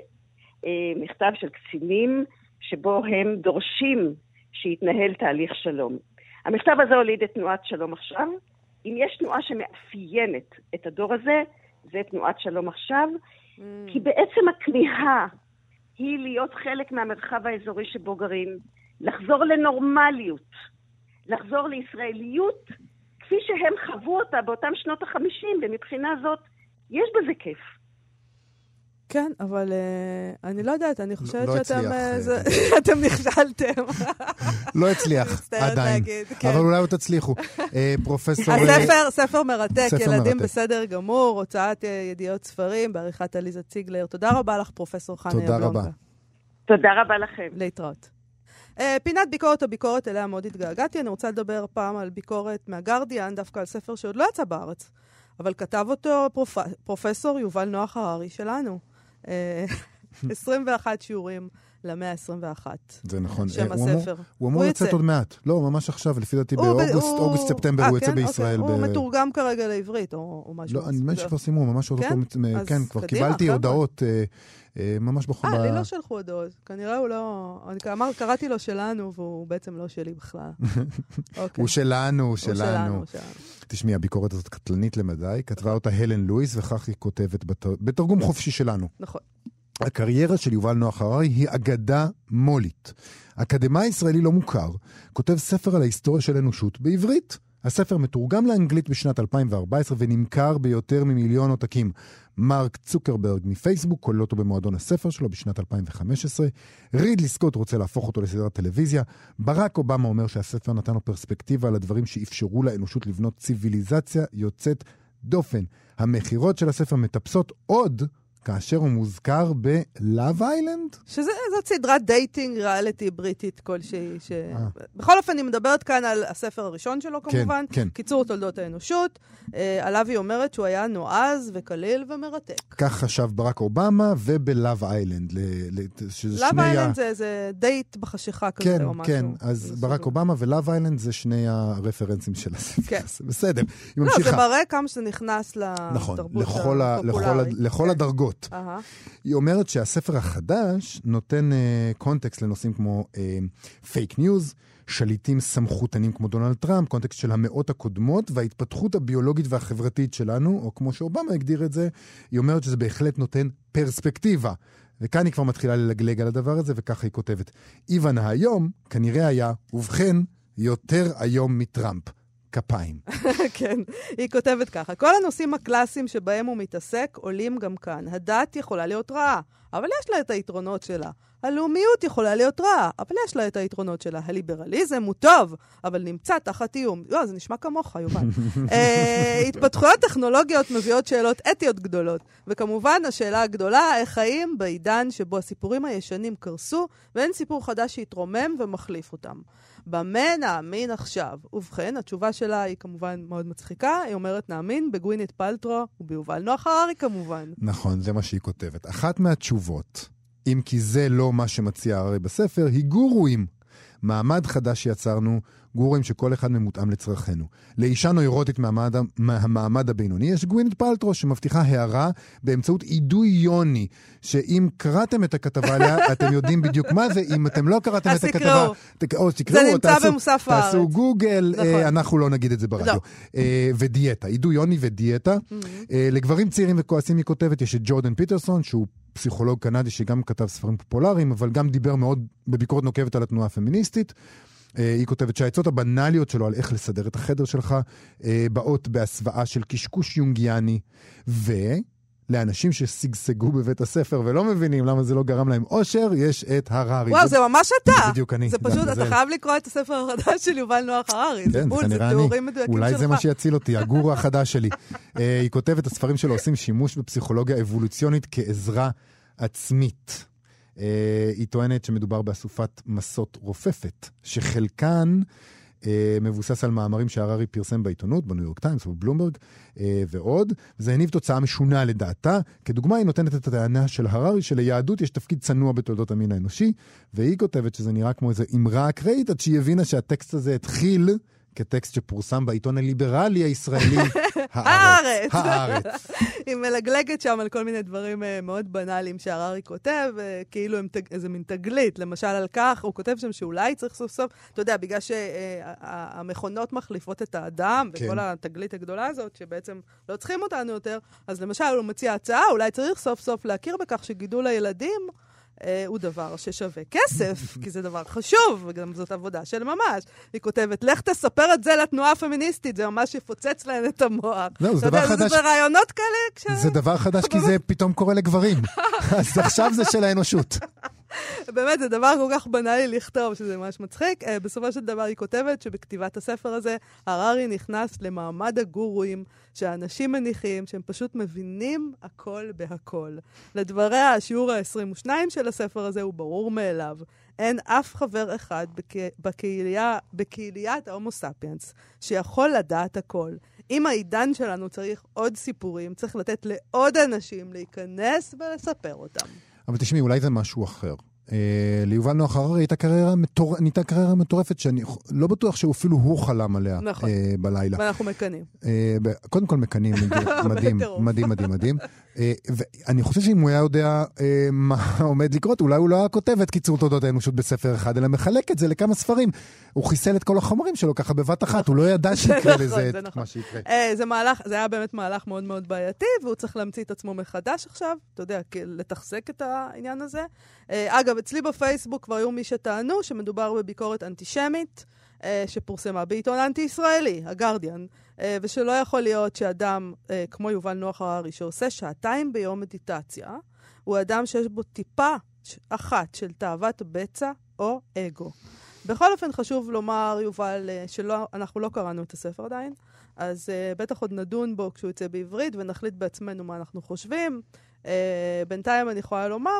Speaker 3: אה, מכתב של קצינים, שבו הם דורשים שיתנהל תהליך שלום. המכתב הזה הוליד את תנועת שלום עכשיו. אם יש תנועה שמאפיינת את הדור הזה, זה תנועת שלום עכשיו, mm. כי בעצם הכמיהה היא להיות חלק מהמרחב האזורי שבו גרים, לחזור לנורמליות, לחזור לישראליות כפי שהם חוו אותה באותם שנות החמישים, ומבחינה זאת, יש בזה כיף.
Speaker 1: כן, אבל uh, אני לא יודעת, אני חושבת לא שאתם uh, זה, אתם נכשלתם.
Speaker 2: לא הצליח, עדיין. להגיד, כן. אבל אולי עוד תצליחו. uh, פרופסור...
Speaker 1: הספר, ספר מרתק, ספר ילדים מרתק. בסדר גמור, הוצאת uh, ידיעות ספרים בעריכת עליזה ציגלר. תודה רבה לך, פרופסור חנה
Speaker 2: יבלונקה. תודה רבה.
Speaker 3: תודה רבה לכם.
Speaker 1: להתראות. Uh, פינת ביקורת או ביקורת, אליה מאוד התגעגעתי. אני רוצה לדבר פעם על ביקורת מהגרדיאן, דווקא על ספר שעוד לא יצא בארץ, אבל כתב אותו פרופ... פרופסור יובל נוח הררי שלנו. אה, אה, 21 שיעורים למאה ה-21.
Speaker 2: זה נכון.
Speaker 1: שם אה, הספר.
Speaker 2: הוא אמור לצאת עוד מעט. לא, ממש עכשיו, לפי דעתי באוגוסט, אוגוסט, ספטמבר הוא יוצא כן? בישראל.
Speaker 1: אוקיי. הוא מתורגם כרגע לעברית, או משהו.
Speaker 2: לא, אני נדמה שכבר סיימו, ממש עוד כן? כן, כבר קיבלתי הודעות. אה, ממש בחור...
Speaker 1: אה, לי לא שלחו הודעות. כנראה הוא לא... אני אמר, קראתי לו שלנו, והוא בעצם לא שלי בכלל.
Speaker 2: אוקיי. הוא שלנו, הוא שלנו. תשמעי, הביקורת הזאת קטלנית למדי. כתבה אותה הלן לואיס, וכך היא כותבת בתרגום חופשי שלנו.
Speaker 1: נכון.
Speaker 2: הקריירה של יובל נוח הררי היא אגדה מולית. אקדמאי ישראלי לא מוכר כותב ספר על ההיסטוריה של האנושות בעברית. הספר מתורגם לאנגלית בשנת 2014 ונמכר ביותר ממיליון עותקים. מרק צוקרברג מפייסבוק כולל אותו במועדון הספר שלו בשנת 2015. רידלי סקוט רוצה להפוך אותו לסדרת טלוויזיה. ברק אובמה אומר שהספר נתן לו פרספקטיבה על הדברים שאפשרו לאנושות לבנות ציוויליזציה יוצאת דופן. המכירות של הספר מטפסות עוד כאשר הוא מוזכר ב Love Island?
Speaker 1: שזאת סדרת dating ריאליטי בריטית כלשהי. ש... אה. בכל אופן, אני מדברת כאן על הספר הראשון שלו כן, כמובן,
Speaker 2: כן, כן.
Speaker 1: קיצור תולדות האנושות. אה, עליו היא אומרת שהוא היה נועז וקליל ומרתק.
Speaker 2: כך חשב ברק אובמה וב Love Island.
Speaker 1: לאב איילנד זה, זה דייט בחשיכה כזה
Speaker 2: כן,
Speaker 1: או משהו.
Speaker 2: כן, אז ברק אובמה ו Love Island זה שני הרפרנסים של הספר. כן. בסדר, היא ממשיכה.
Speaker 1: לא, זה מראה כמה שזה נכנס נכון, לתרבות נכון, הפופולרית.
Speaker 2: לכל כן. הדרגות. הזאת. אה-הא. היא אומרת שהספר החדש נותן אה, קונטקסט לנושאים כמו פייק אה, ניוז, שליטים סמכותנים כמו דונלד טראמפ, קונטקסט של המאות הקודמות וההתפתחות הביולוגית והחברתית שלנו, או כמו שאובמה הגדיר את זה, היא אומרת שזה בהחלט נותן פרספקטיבה. וכאן היא כבר מתחילה ללגלג על הדבר הזה, וככה היא כותבת. איוון היום כנראה היה, ובכן, יותר היום מטראמפ. כפיים.
Speaker 1: כן, היא כותבת ככה: כל הנושאים הקלאסיים שבהם הוא מתעסק עולים גם כאן. הדת יכולה להיות רעה, אבל יש לה את היתרונות שלה. הלאומיות יכולה להיות רעה, אבל יש לה את היתרונות שלה. הליברליזם הוא טוב, אבל נמצא תחת איום. לא, זה נשמע כמוך, יובל. uh, התפתחויות טכנולוגיות מביאות שאלות אתיות גדולות, וכמובן, השאלה הגדולה, איך חיים בעידן שבו הסיפורים הישנים קרסו, ואין סיפור חדש שיתרומם ומחליף אותם. במה נאמין עכשיו? ובכן, התשובה שלה היא כמובן מאוד מצחיקה. היא אומרת, נאמין בגווינית פלטרו וביובל נוח הררי כמובן.
Speaker 2: נכון, זה מה שהיא כותבת. אחת מהתשובות, אם כי זה לא מה שמציע הררי בספר, היא גורואים. מעמד חדש שיצרנו, גורים שכל אחד מהם לצרכינו. לאישה נוירוטית מהמעמד, מהמעמד הבינוני יש גווינט פלטרו שמבטיחה הערה באמצעות אידוי יוני, שאם קראתם את הכתבה עליה, אתם יודעים בדיוק מה זה, אם אתם לא קראתם את הכתבה... אז
Speaker 1: תקראו. או תקראו, זה נמצא תעשו, במוסף
Speaker 2: הארץ. תעשו גוגל, נכון. אה, אנחנו לא נגיד את זה ברדיו. לא. אה, ודיאטה, אידוי יוני ודיאטה. Mm-hmm. אה, לגברים צעירים וכועסים היא כותבת, יש את ג'ורדן פיטרסון, שהוא פסיכולוג קנדי שגם כתב ספרים פופולריים, אבל גם דיבר מאוד בביקורת נוקבת על התנועה הפמיניסטית. אה, היא כותבת שהעצות הבנאליות שלו על איך לסדר את החדר שלך אה, באות בהסוואה של קשקוש יונגיאני, ו... לאנשים ששגשגו בבית הספר ולא מבינים למה זה לא גרם להם אושר, יש את הררי.
Speaker 1: וואו, זה ממש אתה.
Speaker 2: זה בדיוק אני.
Speaker 1: זה פשוט, אתה חייב לקרוא את הספר החדש של יובל נוח הררי.
Speaker 2: כן, זה כנראה אני. אולי זה מה שיציל אותי, הגורו החדש שלי. אה, היא כותבת, הספרים שלו עושים שימוש בפסיכולוגיה אבולוציונית כעזרה עצמית. Uh, היא טוענת שמדובר באסופת מסות רופפת, שחלקן מבוסס על מאמרים שהררי פרסם בעיתונות, בניו יורק טיימס ובבלומברג uh, ועוד, וזה הניב תוצאה משונה לדעתה. כדוגמה, היא נותנת את הטענה של הררי שליהדות יש תפקיד צנוע בתולדות המין האנושי, והיא כותבת שזה נראה כמו איזו אמרה אקראית, עד שהיא הבינה שהטקסט הזה התחיל כטקסט שפורסם בעיתון הליברלי הישראלי, הארץ. הארץ.
Speaker 1: היא מלגלגת שם על כל מיני דברים אה, מאוד בנאליים שהררי כותב, אה, כאילו הם איזה מין תגלית. למשל על כך, הוא כותב שם שאולי צריך סוף סוף, אתה יודע, בגלל שהמכונות מחליפות את האדם, כן. וכל התגלית הגדולה הזאת, שבעצם לא צריכים אותנו יותר, אז למשל הוא מציע הצעה, אולי צריך סוף סוף להכיר בכך שגידול הילדים... אה, הוא דבר ששווה כסף, כי זה דבר חשוב, וגם זאת עבודה של ממש. היא כותבת, לך תספר את זה לתנועה הפמיניסטית, זה ממש יפוצץ להן את המוח.
Speaker 2: זהו, זה דבר חדש.
Speaker 1: זה רעיונות כאלה כש...
Speaker 2: זה דבר חדש כי זה פתאום קורה לגברים. אז עכשיו זה של האנושות.
Speaker 1: באמת, זה דבר כל כך בנאלי לכתוב, שזה ממש מצחיק. Uh, בסופו של דבר היא כותבת שבכתיבת הספר הזה, הררי נכנס למעמד הגורואים שהאנשים מניחים, שהם פשוט מבינים הכל בהכל. לדבריה, השיעור ה-22 של הספר הזה הוא ברור מאליו. אין אף חבר אחד בק... בקהיליה, בקהיליית ההומו ספיאנס שיכול לדעת הכל. אם העידן שלנו צריך עוד סיפורים, צריך לתת לעוד אנשים להיכנס ולספר אותם.
Speaker 2: אבל תשמעי, אולי זה משהו אחר. Uh, ליובל נוח הררי הייתה קריירה, מטור... קריירה מטורפת שאני לא בטוח שאפילו הוא חלם עליה
Speaker 1: נכון. uh,
Speaker 2: בלילה.
Speaker 1: ואנחנו מקנאים. Uh,
Speaker 2: קודם כל מקנאים, מדהים, מדהים, מדהים, מדהים. אה, ואני חושב שאם הוא היה יודע אה, מה עומד לקרות, אולי הוא לא היה כותב את קיצור תולדות האנושות בספר אחד, אלא מחלק את זה לכמה ספרים. הוא חיסל את כל החומרים שלו ככה בבת אחת, הוא לא ידע שיקרה לזה את
Speaker 1: נכון.
Speaker 2: מה שיקרה.
Speaker 1: אה, זה מהלך, זה היה באמת מהלך מאוד מאוד בעייתי, והוא צריך להמציא את עצמו מחדש עכשיו, אתה יודע, לתחזק את העניין הזה. אגב, אצלי בפייסבוק כבר היו מי שטענו שמדובר בביקורת אנטישמית. שפורסמה בעיתון אנטי-ישראלי, הגרדיאן, ושלא יכול להיות שאדם אה, כמו יובל נוח הררי, שעושה שעתיים ביום מדיטציה, הוא אדם שיש בו טיפה אחת של תאוות בצע או אגו. בכל אופן, חשוב לומר, יובל, אה, שאנחנו לא קראנו את הספר עדיין, אז בטח עוד נדון בו כשהוא יצא בעברית ונחליט בעצמנו מה אנחנו חושבים. Uh, בינתיים אני יכולה לומר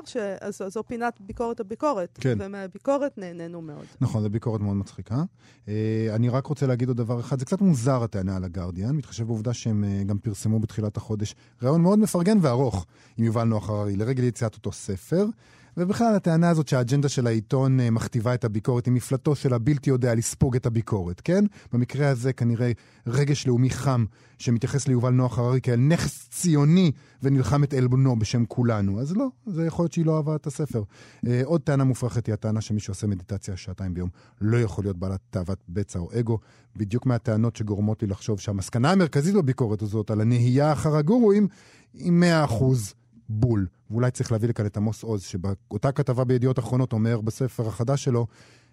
Speaker 1: שזו פינת ביקורת הביקורת,
Speaker 2: כן.
Speaker 1: ומהביקורת נהנינו מאוד.
Speaker 2: נכון, זו ביקורת מאוד מצחיקה. Uh, אני רק רוצה להגיד עוד דבר אחד, זה קצת מוזר הטענה על הגרדיאן, מתחשב בעובדה שהם uh, גם פרסמו בתחילת החודש ראיון מאוד מפרגן וארוך עם יובל נוח הררי לרגל יציאת אותו ספר. ובכלל הטענה הזאת שהאג'נדה של העיתון אה, מכתיבה את הביקורת היא מפלטו של הבלתי יודע לספוג את הביקורת, כן? במקרה הזה כנראה רגש לאומי חם שמתייחס ליובל נוח הררי כאל נכס ציוני ונלחם את עלבונו בשם כולנו. אז לא, זה יכול להיות שהיא לא אהבה את הספר. אה, עוד טענה מופרכת היא הטענה שמי שעושה מדיטציה שעתיים ביום לא יכול להיות בעלת תאוות בצע או אגו, בדיוק מהטענות שגורמות לי לחשוב שהמסקנה המרכזית בביקורת הזאת על הנהייה אחר הגורואים היא מאה אחוז. בול. ואולי צריך להביא לכאן את עמוס עוז, שבאותה כתבה בידיעות אחרונות אומר בספר החדש שלו,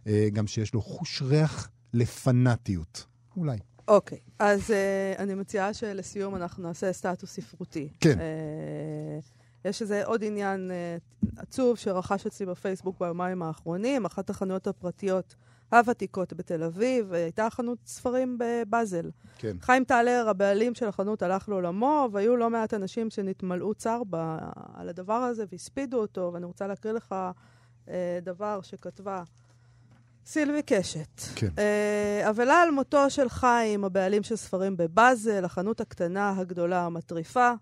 Speaker 2: אה, גם שיש לו חוש ריח לפנאטיות. אולי.
Speaker 1: אוקיי, okay. אז uh, אני מציעה שלסיום אנחנו נעשה סטטוס ספרותי.
Speaker 2: כן. Uh,
Speaker 1: יש איזה עוד עניין uh, עצוב שרכש אצלי בפייסבוק ביומיים האחרונים, אחת החנויות הפרטיות הוותיקות בתל אביב, הייתה חנות ספרים בבאזל.
Speaker 2: כן.
Speaker 1: חיים טלר, הבעלים של החנות, הלך לעולמו, והיו לא מעט אנשים שנתמלאו צער ב- על הדבר הזה והספידו אותו, ואני רוצה להקריא לך uh, דבר שכתבה סילבי קשת.
Speaker 2: כן.
Speaker 1: אה, אבלה על מותו של חיים, הבעלים של ספרים בבאזל, החנות הקטנה, הגדולה, המטריפה.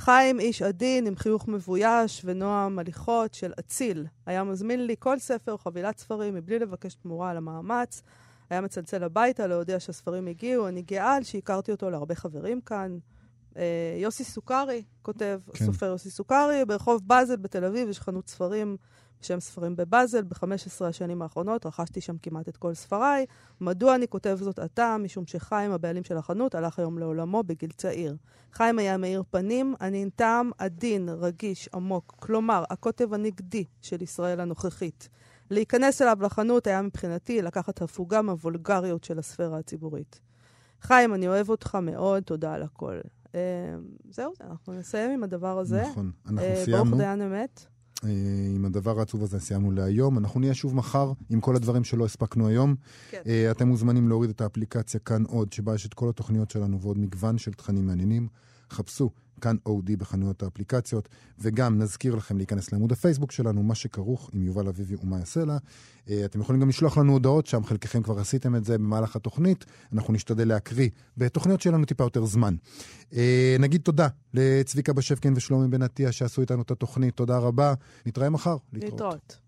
Speaker 1: חיים, איש עדין, עם חיוך מבויש ונועם הליכות של אציל. היה מזמין לי כל ספר או חבילת ספרים מבלי לבקש תמורה על המאמץ. היה מצלצל הביתה להודיע שהספרים הגיעו. אני גאה על שהכרתי אותו להרבה חברים כאן. אה, יוסי סוכרי כותב,
Speaker 2: כן.
Speaker 1: הסופר יוסי סוכרי, ברחוב באזל בתל אביב יש חנות ספרים בשם ספרים בבאזל. ב-15 השנים האחרונות רכשתי שם כמעט את כל ספריי. מדוע אני כותב זאת עתה? משום שחיים, הבעלים של החנות, הלך היום לעולמו בגיל צעיר. חיים היה מאיר פנים, אני עם טעם עדין, רגיש, עמוק. כלומר, הקוטב הנגדי של ישראל הנוכחית. להיכנס אליו לחנות היה מבחינתי לקחת הפוגה מהוולגריות של הספירה הציבורית. חיים, אני אוהב אותך מאוד, תודה על הכל. אה, זהו, אנחנו נסיים עם הדבר הזה.
Speaker 2: נכון, אנחנו
Speaker 1: אה,
Speaker 2: סיימנו.
Speaker 1: ברוך דיין אמת.
Speaker 2: אה, עם הדבר העצוב הזה סיימנו להיום. אנחנו נהיה שוב מחר עם כל הדברים שלא הספקנו היום.
Speaker 1: כן.
Speaker 2: אה, אתם מוזמנים להוריד את האפליקציה כאן עוד, שבה יש את כל התוכניות שלנו ועוד מגוון של תכנים מעניינים. חפשו כאן אודי בחנויות האפליקציות, וגם נזכיר לכם להיכנס לעמוד הפייסבוק שלנו, מה שכרוך עם יובל אביבי ומאיה סלע. אה, אתם יכולים גם לשלוח לנו הודעות שם, חלקכם כבר עשיתם את זה במהלך התוכנית. אנחנו נשתדל להקריא בתוכניות שלנו טיפה יותר זמן. אה, נגיד תודה לצביקה בשבקין ושלומי בן עטיה שעשו איתנו את התוכנית, תודה רבה. נתראה מחר.
Speaker 1: להתראות.